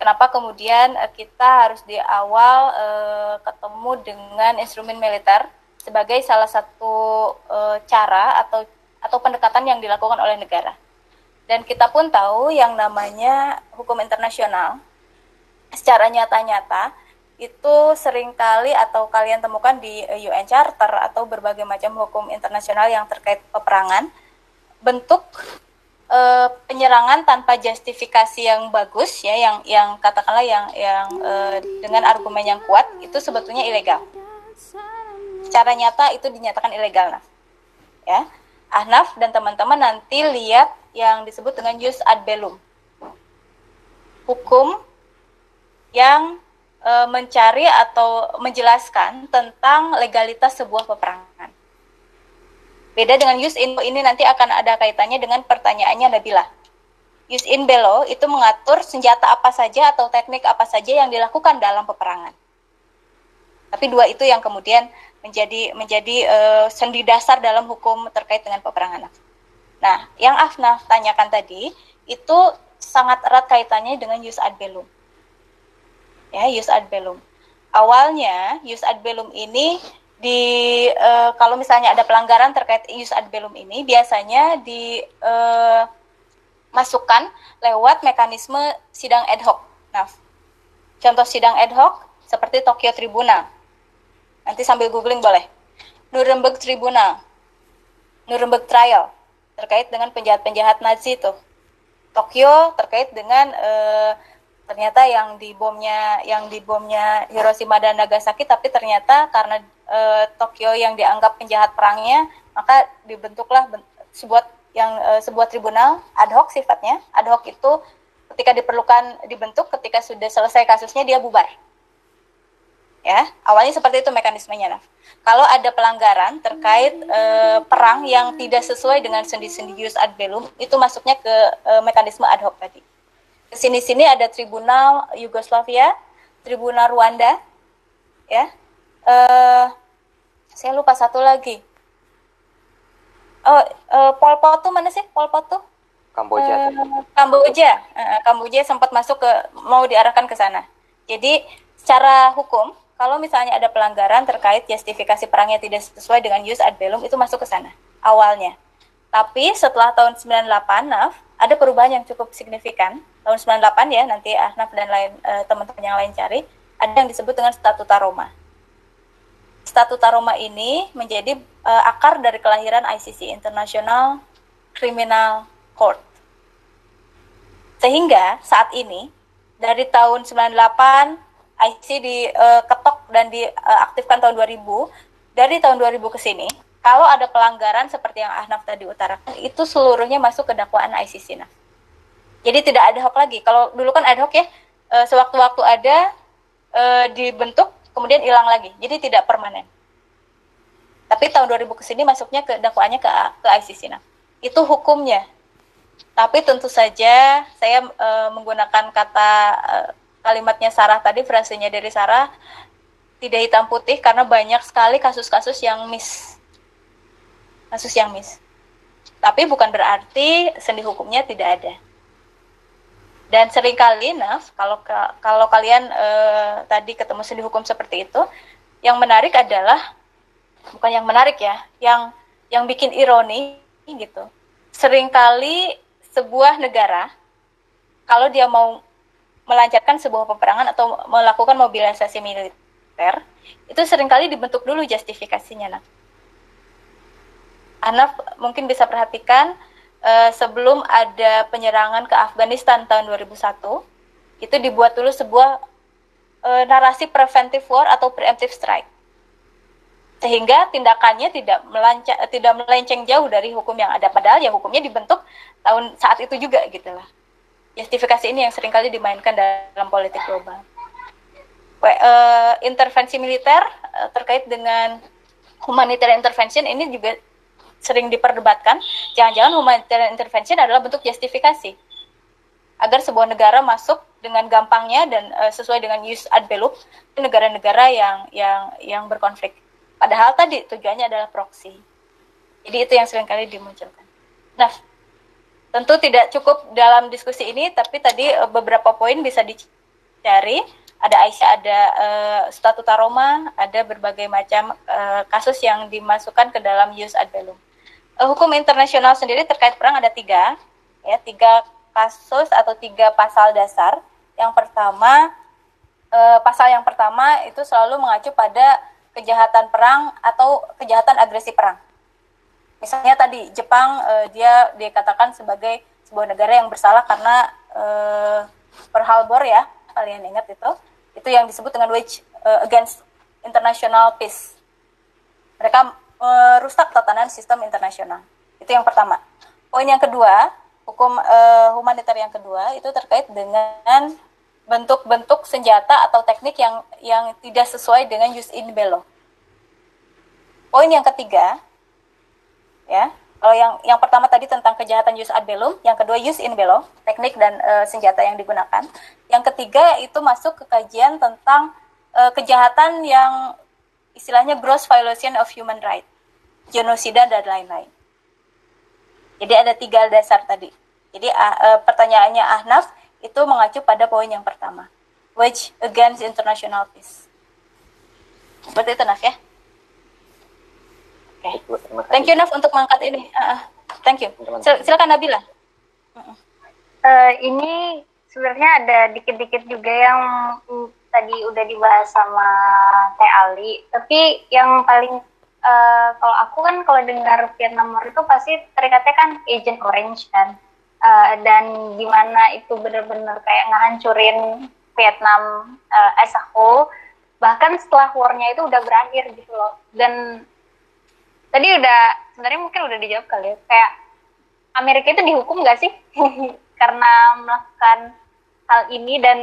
Kenapa kemudian uh, kita harus di awal uh, ketemu dengan instrumen militer sebagai salah satu uh, cara atau atau pendekatan yang dilakukan oleh negara. Dan kita pun tahu yang namanya hukum internasional. Secara nyata-nyata itu sering kali atau kalian temukan di UN Charter atau berbagai macam hukum internasional yang terkait peperangan bentuk e, penyerangan tanpa justifikasi yang bagus ya yang yang katakanlah yang yang e, dengan argumen yang kuat itu sebetulnya ilegal. Secara nyata itu dinyatakan ilegal nah. Ya. Ahnaf dan teman-teman nanti lihat yang disebut dengan jus ad bellum. Hukum yang e, mencari atau menjelaskan tentang legalitas sebuah peperangan. Beda dengan use in ini nanti akan ada kaitannya dengan pertanyaannya Nabila. Use in bello itu mengatur senjata apa saja atau teknik apa saja yang dilakukan dalam peperangan. Tapi dua itu yang kemudian menjadi menjadi uh, sendi dasar dalam hukum terkait dengan peperangan. Nah, yang Afnaf tanyakan tadi itu sangat erat kaitannya dengan jus ad bellum. Ya, jus ad bellum. Awalnya jus ad bellum ini di uh, kalau misalnya ada pelanggaran terkait jus ad bellum ini biasanya di uh, masukkan lewat mekanisme sidang ad hoc. Nah, contoh sidang ad hoc seperti Tokyo Tribunal Nanti sambil googling boleh. Nuremberg Tribunal. Nuremberg Trial terkait dengan penjahat-penjahat Nazi itu. Tokyo terkait dengan uh, ternyata yang di bomnya yang di bomnya Hiroshima dan Nagasaki tapi ternyata karena uh, Tokyo yang dianggap penjahat perangnya maka dibentuklah sebuah yang uh, sebuah tribunal ad hoc sifatnya. Ad hoc itu ketika diperlukan dibentuk ketika sudah selesai kasusnya dia bubar. Ya awalnya seperti itu mekanismenya nah kalau ada pelanggaran terkait e, perang yang tidak sesuai dengan sendi-sendi jus ad bellum itu masuknya ke e, mekanisme ad hoc tadi ke sini sini ada tribunal Yugoslavia tribunal Rwanda ya e, saya lupa satu lagi oh e, Pol Pot tuh mana sih Pol Pot tuh Kamboja. Uh, Kamboja, uh, Kamboja sempat masuk ke mau diarahkan ke sana. Jadi secara hukum kalau misalnya ada pelanggaran terkait justifikasi perangnya tidak sesuai dengan jus ad bellum itu masuk ke sana awalnya. Tapi setelah tahun 98 Naf ada perubahan yang cukup signifikan. Tahun 98 ya nanti Ahnaf dan lain uh, teman-teman yang lain cari ada yang disebut dengan Statuta Roma. Statuta Roma ini menjadi uh, akar dari kelahiran ICC International Criminal Court. Sehingga saat ini dari tahun 98 IC diketok uh, dan diaktifkan tahun 2000 dari tahun 2000 ke sini kalau ada pelanggaran seperti yang Ahnaf tadi utarakan itu seluruhnya masuk ke dakwaan ICC nah. Jadi tidak ada hoc lagi. Kalau dulu kan ad hoc ya, uh, sewaktu-waktu ada uh, dibentuk kemudian hilang lagi. Jadi tidak permanen. Tapi tahun 2000 ke sini masuknya ke dakwaannya ke ke ICC nah. Itu hukumnya. Tapi tentu saja saya uh, menggunakan kata uh, kalimatnya Sarah tadi, frasenya dari Sarah, tidak hitam putih karena banyak sekali kasus-kasus yang miss. Kasus yang miss. Tapi bukan berarti sendi hukumnya tidak ada. Dan sering kali, Naf, kalau kalau kalian eh, tadi ketemu sendi hukum seperti itu, yang menarik adalah bukan yang menarik ya, yang yang bikin ironi gitu. Seringkali sebuah negara kalau dia mau melancarkan sebuah peperangan atau melakukan mobilisasi militer itu sering kali dibentuk dulu justifikasinya nah Anaf mungkin bisa perhatikan uh, sebelum ada penyerangan ke Afghanistan tahun 2001 itu dibuat dulu sebuah uh, narasi preventive war atau preemptive strike. Sehingga tindakannya tidak melancar, tidak melenceng jauh dari hukum yang ada. Padahal ya hukumnya dibentuk tahun saat itu juga gitulah justifikasi ini yang sering kali dimainkan dalam politik global. We, uh, intervensi militer uh, terkait dengan humanitarian intervention ini juga sering diperdebatkan. Jangan-jangan humanitarian intervention adalah bentuk justifikasi agar sebuah negara masuk dengan gampangnya dan uh, sesuai dengan use ad bellum negara-negara yang yang yang berkonflik. Padahal tadi tujuannya adalah proxy. Jadi itu yang sering kali dimunculkan. Nah, Tentu tidak cukup dalam diskusi ini, tapi tadi eh, beberapa poin bisa di cari ada Aisyah, ada uh, statuta Roma, ada berbagai macam uh, kasus yang dimasukkan ke dalam jus ad bellum. Uh, hukum internasional sendiri terkait perang ada tiga, ya tiga kasus atau tiga pasal dasar. Yang pertama, uh, pasal yang pertama itu selalu mengacu pada kejahatan perang atau kejahatan agresi perang. Misalnya tadi Jepang uh, dia dikatakan sebagai sebuah negara yang bersalah karena uh, Pearl Harbor ya, kalian ingat itu itu yang disebut dengan wage uh, against international peace. Mereka merusak uh, tatanan sistem internasional. Itu yang pertama. Poin yang kedua, hukum uh, humaniter yang kedua itu terkait dengan bentuk-bentuk senjata atau teknik yang yang tidak sesuai dengan jus in bello. Poin yang ketiga, ya, kalau yang yang pertama tadi tentang kejahatan jus ad bellum, yang kedua jus in bello, teknik dan uh, senjata yang digunakan. Yang ketiga itu masuk ke kajian tentang uh, kejahatan yang istilahnya gross violation of human right, genosida dan lain-lain. Jadi ada tiga dasar tadi. Jadi uh, uh, pertanyaannya Ahnaf itu mengacu pada poin yang pertama, which against international peace. Seperti itu Naf ya. Oke. Okay. Thank you Naf untuk mengangkat ini. Uh, thank you. Sil silakan Nabila. Uh, ini sebenarnya ada dikit-dikit juga yang tadi udah dibahas sama Teh Ali. Tapi yang paling uh, kalau aku kan kalau dengar Vietnam War itu pasti terikatnya kan Agent Orange kan. Uh, dan gimana itu benar-benar kayak ngehancurin Vietnam uh, as a whole. Bahkan setelah warnya itu udah berakhir gitu loh. Dan tadi udah sebenarnya mungkin udah dijawab kali ya kayak Amerika itu dihukum nggak sih? Karena melakukan hal ini dan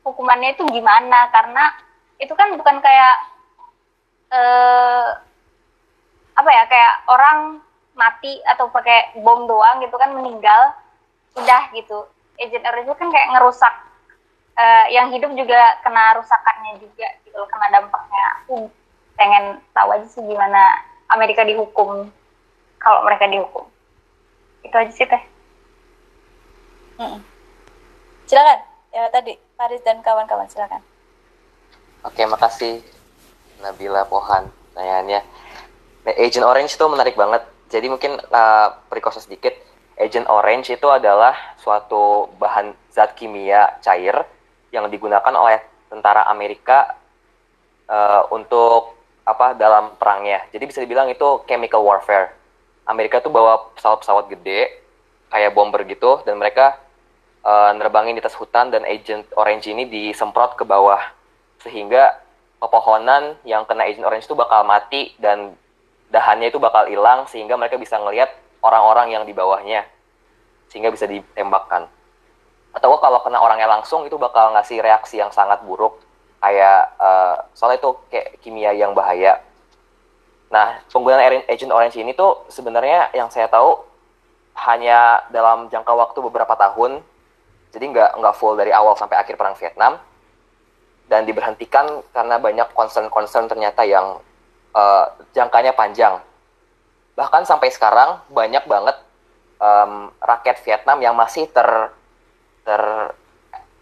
hukumannya itu gimana? Karena itu kan bukan kayak eh, apa ya kayak orang mati atau pakai bom doang gitu kan meninggal udah gitu. Agent orange itu kan kayak ngerusak uh, yang hidup juga kena rusakannya juga gitu kena dampaknya. Aku pengen tahu aja sih gimana Amerika dihukum kalau mereka dihukum. Itu aja sih teh. Hmm. silakan. Ya tadi Faris dan kawan-kawan silakan. Oke makasih Nabila Pohan pertanyaannya. nah, Agent Orange itu menarik banget jadi mungkin uh, perikosa sedikit Agent Orange itu adalah suatu bahan zat kimia cair yang digunakan oleh tentara Amerika uh, untuk apa dalam perangnya. Jadi bisa dibilang itu chemical warfare. Amerika tuh bawa pesawat-pesawat gede kayak bomber gitu dan mereka uh, nerbangin di atas hutan dan agent orange ini disemprot ke bawah sehingga pepohonan yang kena agent orange itu bakal mati dan dahannya itu bakal hilang sehingga mereka bisa ngelihat orang-orang yang di bawahnya sehingga bisa ditembakkan. Atau kalau kena orangnya langsung itu bakal ngasih reaksi yang sangat buruk kayak uh, soalnya itu kayak kimia yang bahaya. Nah, penggunaan agent orange ini tuh sebenarnya yang saya tahu hanya dalam jangka waktu beberapa tahun, jadi nggak nggak full dari awal sampai akhir perang Vietnam, dan diberhentikan karena banyak concern-concern ternyata yang uh, jangkanya panjang. Bahkan sampai sekarang banyak banget um, rakyat Vietnam yang masih ter ter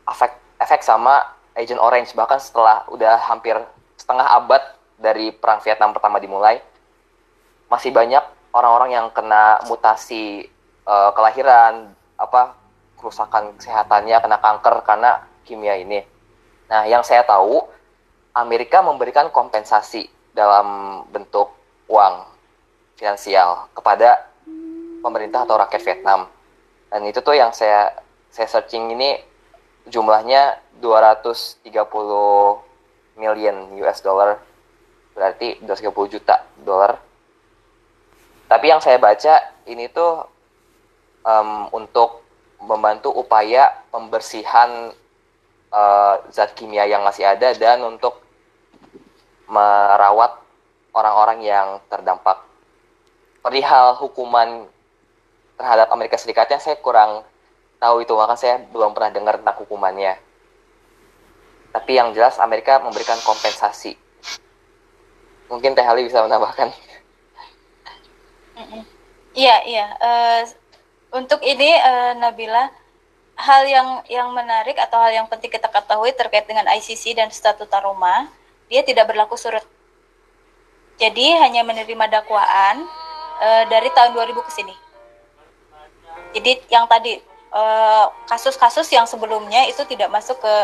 efek efek sama Agent Orange bahkan setelah udah hampir setengah abad dari perang Vietnam pertama dimulai masih banyak orang-orang yang kena mutasi uh, kelahiran apa kerusakan kesehatannya kena kanker karena kimia ini. Nah, yang saya tahu Amerika memberikan kompensasi dalam bentuk uang finansial kepada pemerintah atau rakyat Vietnam. Dan itu tuh yang saya saya searching ini jumlahnya 230 million US dollar berarti 230 juta dolar tapi yang saya baca ini tuh um, untuk membantu upaya pembersihan uh, zat kimia yang masih ada dan untuk merawat orang-orang yang terdampak perihal hukuman terhadap Amerika Serikat yang saya kurang tahu itu maka saya belum pernah dengar tentang hukumannya tapi yang jelas Amerika memberikan kompensasi. Mungkin Teh Ali bisa menambahkan. Iya, iya. Uh, untuk ini uh, Nabila, hal yang yang menarik atau hal yang penting kita ketahui terkait dengan ICC dan statuta Roma, dia tidak berlaku surut. Jadi hanya menerima dakwaan uh, dari tahun 2000 ke sini. Jadi yang tadi eh, kasus-kasus uh, yang sebelumnya itu tidak masuk ke,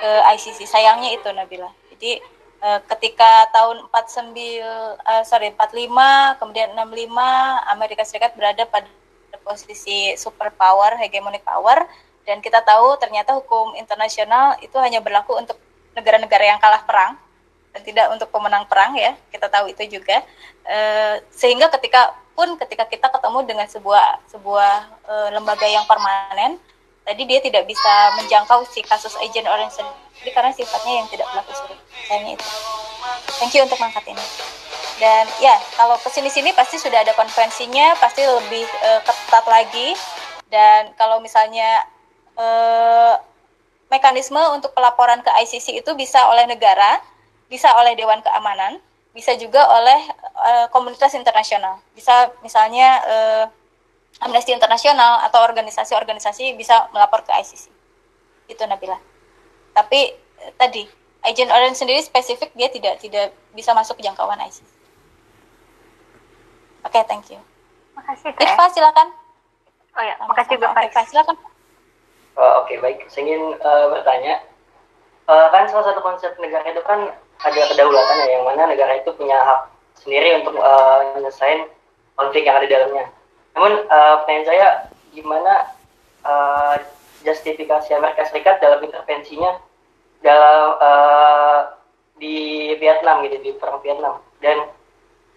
ke ICC. Sayangnya itu Nabila. Jadi uh, ketika tahun 49 uh, sorry 45 kemudian 65 Amerika Serikat berada pada posisi superpower, hegemonic power dan kita tahu ternyata hukum internasional itu hanya berlaku untuk negara-negara yang kalah perang tidak untuk pemenang perang ya kita tahu itu juga. E, sehingga ketika pun ketika kita ketemu dengan sebuah sebuah e, lembaga yang permanen tadi dia tidak bisa menjangkau si kasus agent orange sendiri karena sifatnya yang tidak berlaku surut sayangnya itu. Thank you untuk mengangkat ini. Dan ya kalau ke sini-sini pasti sudah ada konvensinya pasti lebih e, ketat lagi. Dan kalau misalnya eh, mekanisme untuk pelaporan ke ICC itu bisa oleh negara, bisa oleh Dewan Keamanan, bisa juga oleh eh, komunitas internasional. Bisa misalnya eh, Amnesty Internasional atau organisasi-organisasi bisa melapor ke ICC. Itu Nabila. Tapi eh, tadi Agent Orange sendiri spesifik dia tidak tidak bisa masuk ke jangkauan ICC. Oke, okay, thank you. Makasih, Teh. Irfa, silakan. Oh ya, makasih juga, Pak. Silakan. Oh, Oke, okay, baik. Saya ingin uh, bertanya, uh, kan salah satu konsep negara itu kan ada kedaulatan ya, yang mana negara itu punya hak sendiri untuk uh, menyelesaikan konflik yang ada di dalamnya. Namun uh, pertanyaan saya, gimana uh, justifikasi Amerika Serikat dalam intervensinya dalam uh, di Vietnam gitu, di perang Vietnam. Dan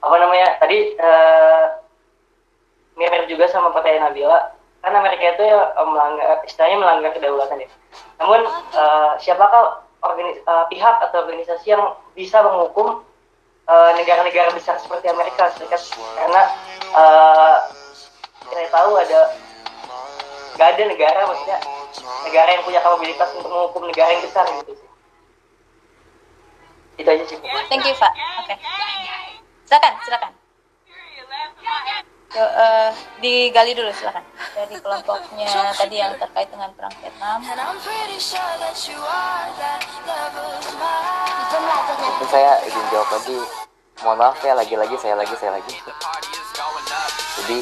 apa namanya, tadi uh, mirip juga sama pertanyaan Nabila, kan Amerika itu ya melanggar istilahnya melanggar kedaulatan ya. Namun uh, siapakah organis, uh, pihak atau organisasi yang bisa menghukum negara-negara uh, besar seperti Amerika Serikat karena uh, kita tahu ada gak ada negara maksudnya negara yang punya kapabilitas untuk menghukum negara yang besar gitu sih. Itu aja sih. Thank you, Pak. Oke. Okay. Silakan, silakan. Yo, uh, digali dulu silakan dari kelompoknya tadi yang terkait dengan perang Vietnam. Mungkin saya izin jawab lagi. Mohon maaf ya lagi-lagi saya lagi saya lagi. Jadi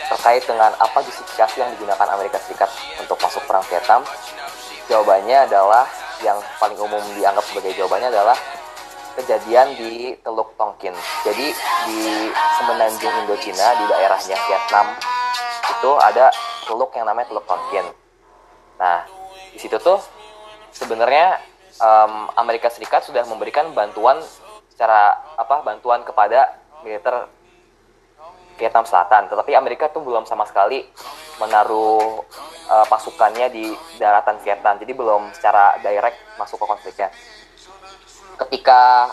terkait dengan apa justifikasi yang digunakan Amerika Serikat untuk masuk perang Vietnam, jawabannya adalah yang paling umum dianggap sebagai jawabannya adalah kejadian di Teluk Tonkin. Jadi di semenanjung Indochina di daerahnya Vietnam itu ada teluk yang namanya Teluk Tonkin. Nah, di situ tuh sebenarnya um, Amerika Serikat sudah memberikan bantuan secara apa bantuan kepada militer Vietnam Selatan, tetapi Amerika tuh belum sama sekali menaruh uh, pasukannya di daratan Vietnam, jadi belum secara direct masuk ke konfliknya ketika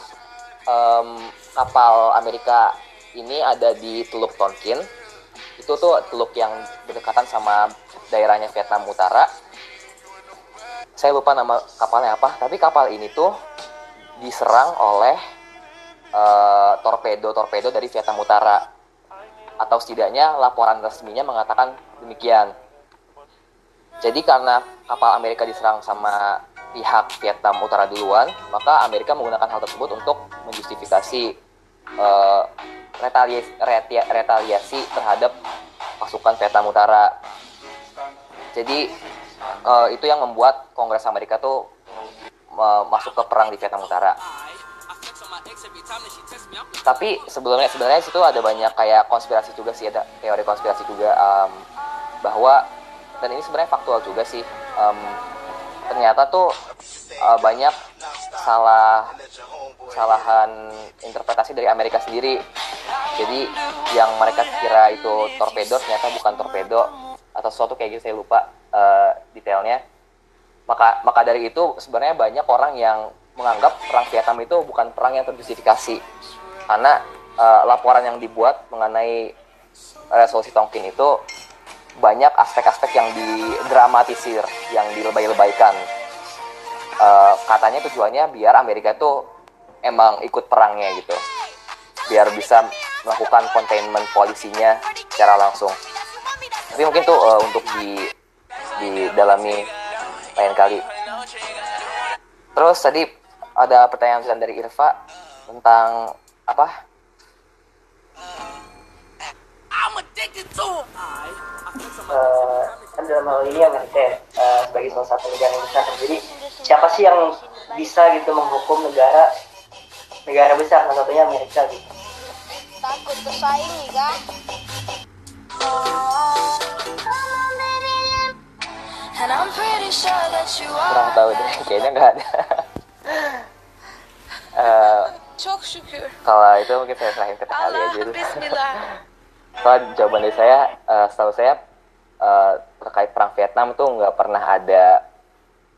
um, kapal Amerika ini ada di Teluk Tonkin itu tuh teluk yang berdekatan sama daerahnya Vietnam Utara. Saya lupa nama kapalnya apa tapi kapal ini tuh diserang oleh uh, dari Vietnam Utara. Atau setidaknya laporan resminya mengatakan demikian. Jadi karena kapal Amerika diserang sama pihak Vietnam Utara duluan, maka Amerika menggunakan hal tersebut untuk menjustifikasi uh, retaliasi, retaliasi terhadap pasukan Vietnam Utara. Jadi uh, itu yang membuat Kongres Amerika tuh uh, masuk ke perang di Vietnam Utara. Tapi sebelumnya sebenarnya situ ada banyak kayak konspirasi juga sih ada teori konspirasi juga um, bahwa dan ini sebenarnya faktual juga sih um, ternyata tuh uh, banyak salah kesalahan interpretasi dari Amerika sendiri. Jadi yang mereka kira itu torpedo ternyata bukan torpedo atau sesuatu kayak gitu saya lupa uh, detailnya. Maka maka dari itu sebenarnya banyak orang yang menganggap perang Vietnam itu bukan perang yang terjustifikasi karena uh, laporan yang dibuat mengenai resolusi Tonkin itu banyak aspek-aspek yang didramatisir, yang dilebay-lebaykan. Uh, katanya tujuannya biar Amerika itu emang ikut perangnya gitu, biar bisa melakukan containment polisinya secara langsung. Tapi mungkin tuh uh, untuk di didalami lain kali. Terus tadi ada pertanyaan dari Irfa tentang apa? Uh, kan dalam hal ini Amerika uh, sebagai salah satu negara yang besar. Jadi siapa sih yang bisa gitu menghukum negara negara besar salah satunya Amerika gitu. Takut bersaing kan? Kurang tahu deh, kayaknya nggak ada. uh, Çok şükür. Kalau itu mungkin saya serahin ke kali aja dulu. Bismillah. Soal jawaban dari saya, uh, setahu saya uh, terkait perang Vietnam tuh nggak pernah ada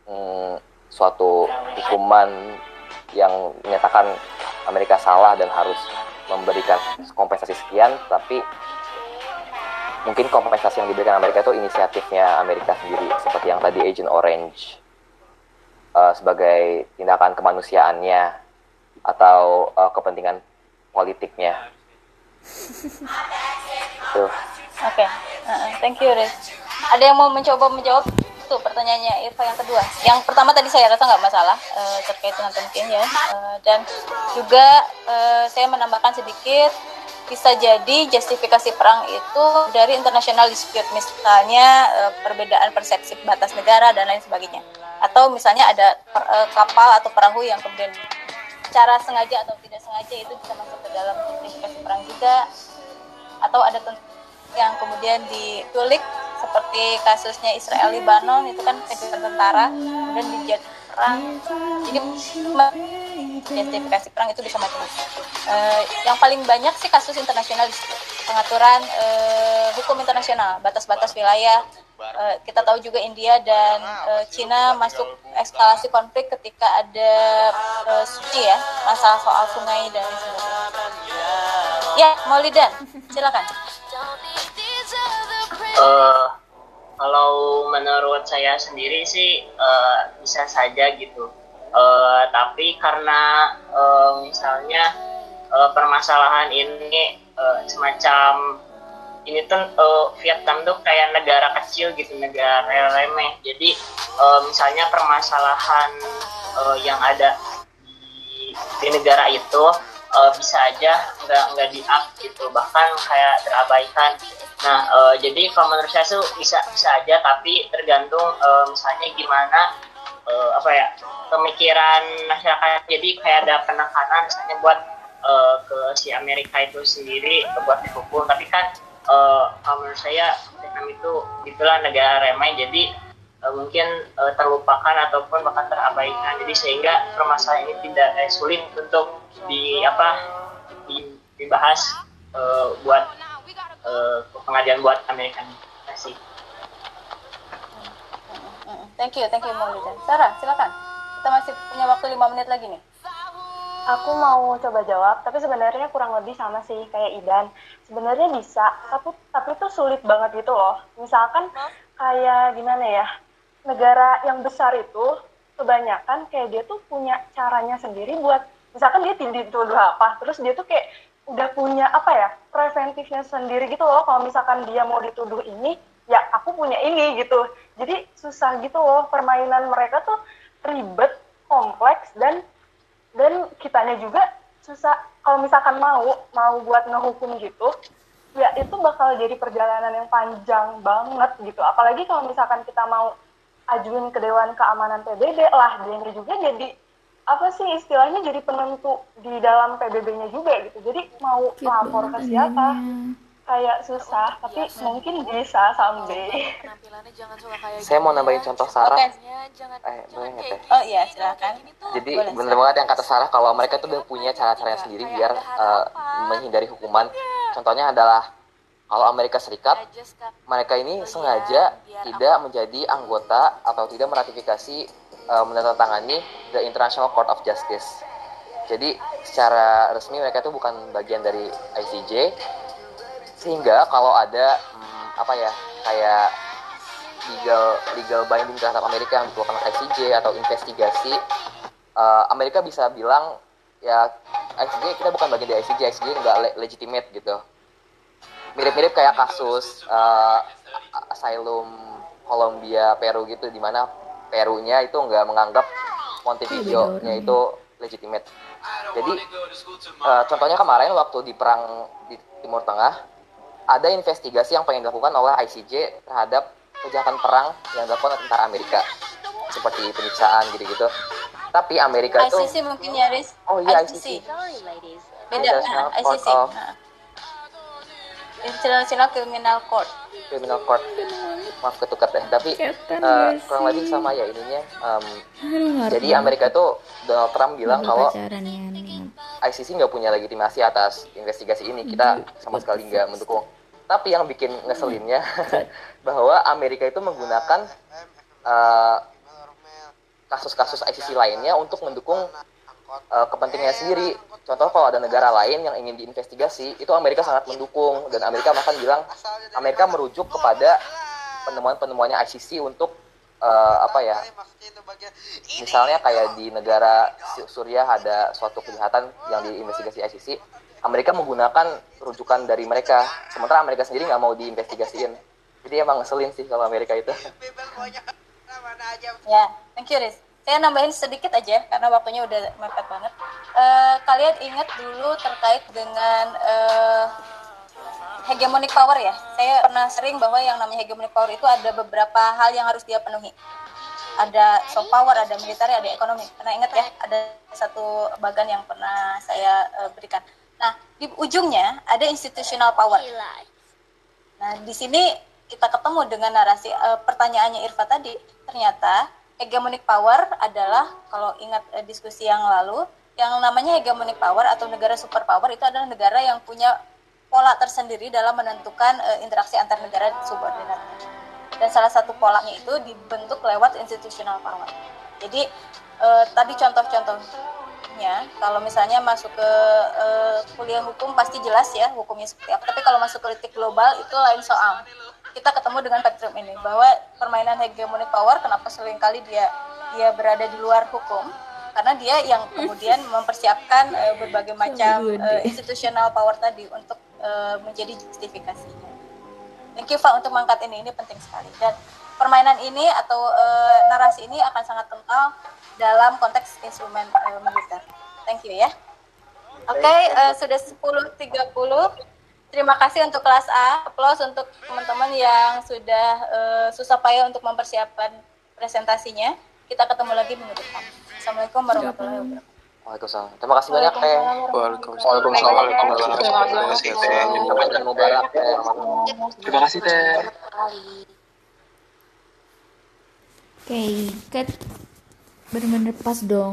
um, suatu hukuman yang menyatakan Amerika salah dan harus memberikan kompensasi sekian, tapi mungkin kompensasi yang diberikan Amerika itu inisiatifnya Amerika sendiri, seperti yang tadi Agent Orange uh, sebagai tindakan kemanusiaannya atau uh, kepentingan politiknya. Oke, okay. uh, thank you, Riz. Ada yang mau mencoba menjawab tuh pertanyaannya Irfa yang kedua. Yang pertama tadi saya rasa nggak masalah uh, terkait dengan penting ya, uh, dan juga uh, saya menambahkan sedikit bisa jadi justifikasi perang itu dari international dispute misalnya perbedaan persepsi batas negara dan lain sebagainya atau misalnya ada kapal atau perahu yang kemudian secara sengaja atau tidak sengaja itu bisa masuk ke dalam justifikasi perang juga. Atau ada yang kemudian diculik seperti kasusnya Israel Lebanon itu kan kejutan tentara dan dijadi perang. Jadi justifikasi perang itu bisa macam-macam. Uh, yang paling banyak sih kasus internasional pengaturan uh, hukum internasional batas-batas wilayah uh, kita tahu juga India dan uh, Cina masuk eskalasi konflik ketika ada uh, suci ya masalah soal sungai dan sebagainya. Ya, Maulidan, silakan. Uh, kalau menurut saya sendiri sih uh, bisa saja gitu. Uh, tapi karena uh, misalnya uh, permasalahan ini uh, semacam ini tuh uh, Vietnam tuh kayak negara kecil gitu negara remeh. Jadi uh, misalnya permasalahan uh, yang ada di, negara itu uh, bisa aja nggak nggak di up gitu. Bahkan kayak terabaikan. Nah uh, jadi kalau menurut saya tuh bisa bisa aja. Tapi tergantung uh, misalnya gimana uh, apa ya pemikiran masyarakat. Jadi kayak ada penekanan misalnya buat ke si Amerika itu sendiri buat dihukum tapi kan uh, menurut saya Vietnam itu itulah negara remeh jadi uh, mungkin uh, terlupakan ataupun bahkan terabaikan jadi sehingga permasalahan ini tidak eh, sulit untuk di apa di, dibahas uh, buat uh, pengadilan buat Amerika kasih Thank you, thank you Maulida. Sarah, silakan. Kita masih punya waktu lima menit lagi nih. Aku mau coba jawab, tapi sebenarnya kurang lebih sama sih kayak Idan. Sebenarnya bisa, tapi tapi itu sulit banget gitu loh. Misalkan kayak gimana ya, negara yang besar itu kebanyakan kayak dia tuh punya caranya sendiri buat, misalkan dia dituduh apa, terus dia tuh kayak udah punya apa ya, preventifnya sendiri gitu loh. Kalau misalkan dia mau dituduh ini, ya aku punya ini gitu. Jadi susah gitu loh, permainan mereka tuh ribet, kompleks, dan dan kitanya juga susah. Kalau misalkan mau mau buat ngehukum gitu ya itu bakal jadi perjalanan yang panjang banget gitu. Apalagi kalau misalkan kita mau ajuin ke Dewan Keamanan PBB lah dia juga jadi apa sih istilahnya jadi penentu di dalam PBB-nya juga gitu. Jadi mau lapor ke siapa kayak susah tapi mungkin bisa someday. Saya mau nambahin contoh Sarah. Okay. eh boleh nggak teh? oh iya silakan. jadi bener banget yang kata Sarah kalau mereka tuh udah punya cara-caranya sendiri biar uh, menghindari hukuman. Contohnya adalah kalau Amerika Serikat mereka ini sengaja tidak menjadi anggota atau tidak meratifikasi uh, menandatangani the International Court of Justice. Jadi secara resmi mereka itu bukan bagian dari ICJ sehingga kalau ada hmm, apa ya kayak legal legal binding terhadap Amerika yang dikeluarkan ICJ atau investigasi uh, Amerika bisa bilang ya ICJ kita bukan bagian dari ICJ ICJ nggak le legitimate gitu mirip-mirip kayak kasus uh, asylum Kolombia, Peru gitu, di mana Perunya itu nggak menganggap Montevideo-nya itu legitimate. Jadi uh, contohnya kemarin waktu di perang di Timur Tengah ada investigasi yang pengen dilakukan oleh ICJ terhadap kejahatan perang yang dilakukan oleh tentara Amerika seperti penyiksaan gitu-gitu. Tapi Amerika itu ICC mungkin ya, Riz. Oh iya ICC. ICC. Beda, International ah, Court ICC. of- ah. International Criminal Court. Criminal Court. Maaf ketuker deh. Tapi uh, kurang lebih sama ya ininya. um, Aduh, jadi Amerika itu Donald Trump bilang kalau pacaran ya. ICC nggak punya legitimasi atas investigasi ini. Kita sama sekali nggak mendukung. Tapi yang bikin ngeselinnya bahwa Amerika itu menggunakan uh, kasus-kasus ICC lainnya untuk mendukung uh, kepentingannya sendiri. Contoh kalau ada negara lain yang ingin diinvestigasi, itu Amerika sangat mendukung dan Amerika bahkan bilang Amerika merujuk kepada penemuan-penemuannya ICC untuk uh, apa ya? Misalnya kayak di negara Su- Suriah ada suatu kejahatan yang diinvestigasi ICC, Amerika menggunakan rujukan dari mereka, sementara Amerika sendiri nggak mau diinvestigasiin. Jadi emang ngeselin sih kalau Amerika itu. Ya, thank you, Riz. Saya nambahin sedikit aja karena waktunya udah mepet banget. Eh, kalian ingat dulu terkait dengan eh, hegemonic power ya. Saya pernah sering bahwa yang namanya hegemonic power itu ada beberapa hal yang harus dia penuhi. Ada soft power, ada militer, ada ekonomi. Pernah ingat ya, ada satu bagan yang pernah saya eh, berikan. Nah, di ujungnya ada institutional power. Nah, di sini kita ketemu dengan narasi eh, pertanyaannya Irfa tadi. Ternyata hegemonic power adalah kalau ingat eh, diskusi yang lalu, yang namanya hegemonic power atau negara superpower itu adalah negara yang punya pola tersendiri dalam menentukan eh, interaksi antar negara subordinat. Dan salah satu polanya itu dibentuk lewat institutional power. Jadi eh, tadi contoh-contohnya kalau misalnya masuk ke eh, kuliah hukum pasti jelas ya hukumnya seperti apa. Tapi kalau masuk politik global itu lain soal. Kita ketemu dengan spektrum ini bahwa permainan hegemonic power kenapa sering kali dia dia berada di luar hukum karena dia yang kemudian mempersiapkan eh, berbagai macam eh, institutional power tadi untuk eh, menjadi justifikasinya. Thank you Pak untuk mengangkat ini, ini penting sekali. Dan permainan ini atau eh, narasi ini akan sangat kental dalam konteks instrumen eh, militer. Thank you ya. Oke, eh, sudah 10.30. Terima kasih untuk kelas A. Applause untuk teman-teman yang sudah eh, susah payah untuk mempersiapkan presentasinya. Kita ketemu lagi minggu depan. Assalamualaikum warahmatullahi wabarakatuh. Waalaikumsalam. Terima kasih banyak Teh. Waalaikumsalam warahmatullahi wabarakatuh. Ramadan Mubarak Teh. Terima kasih Teh. Oke, cut. Bener-bener pas dong.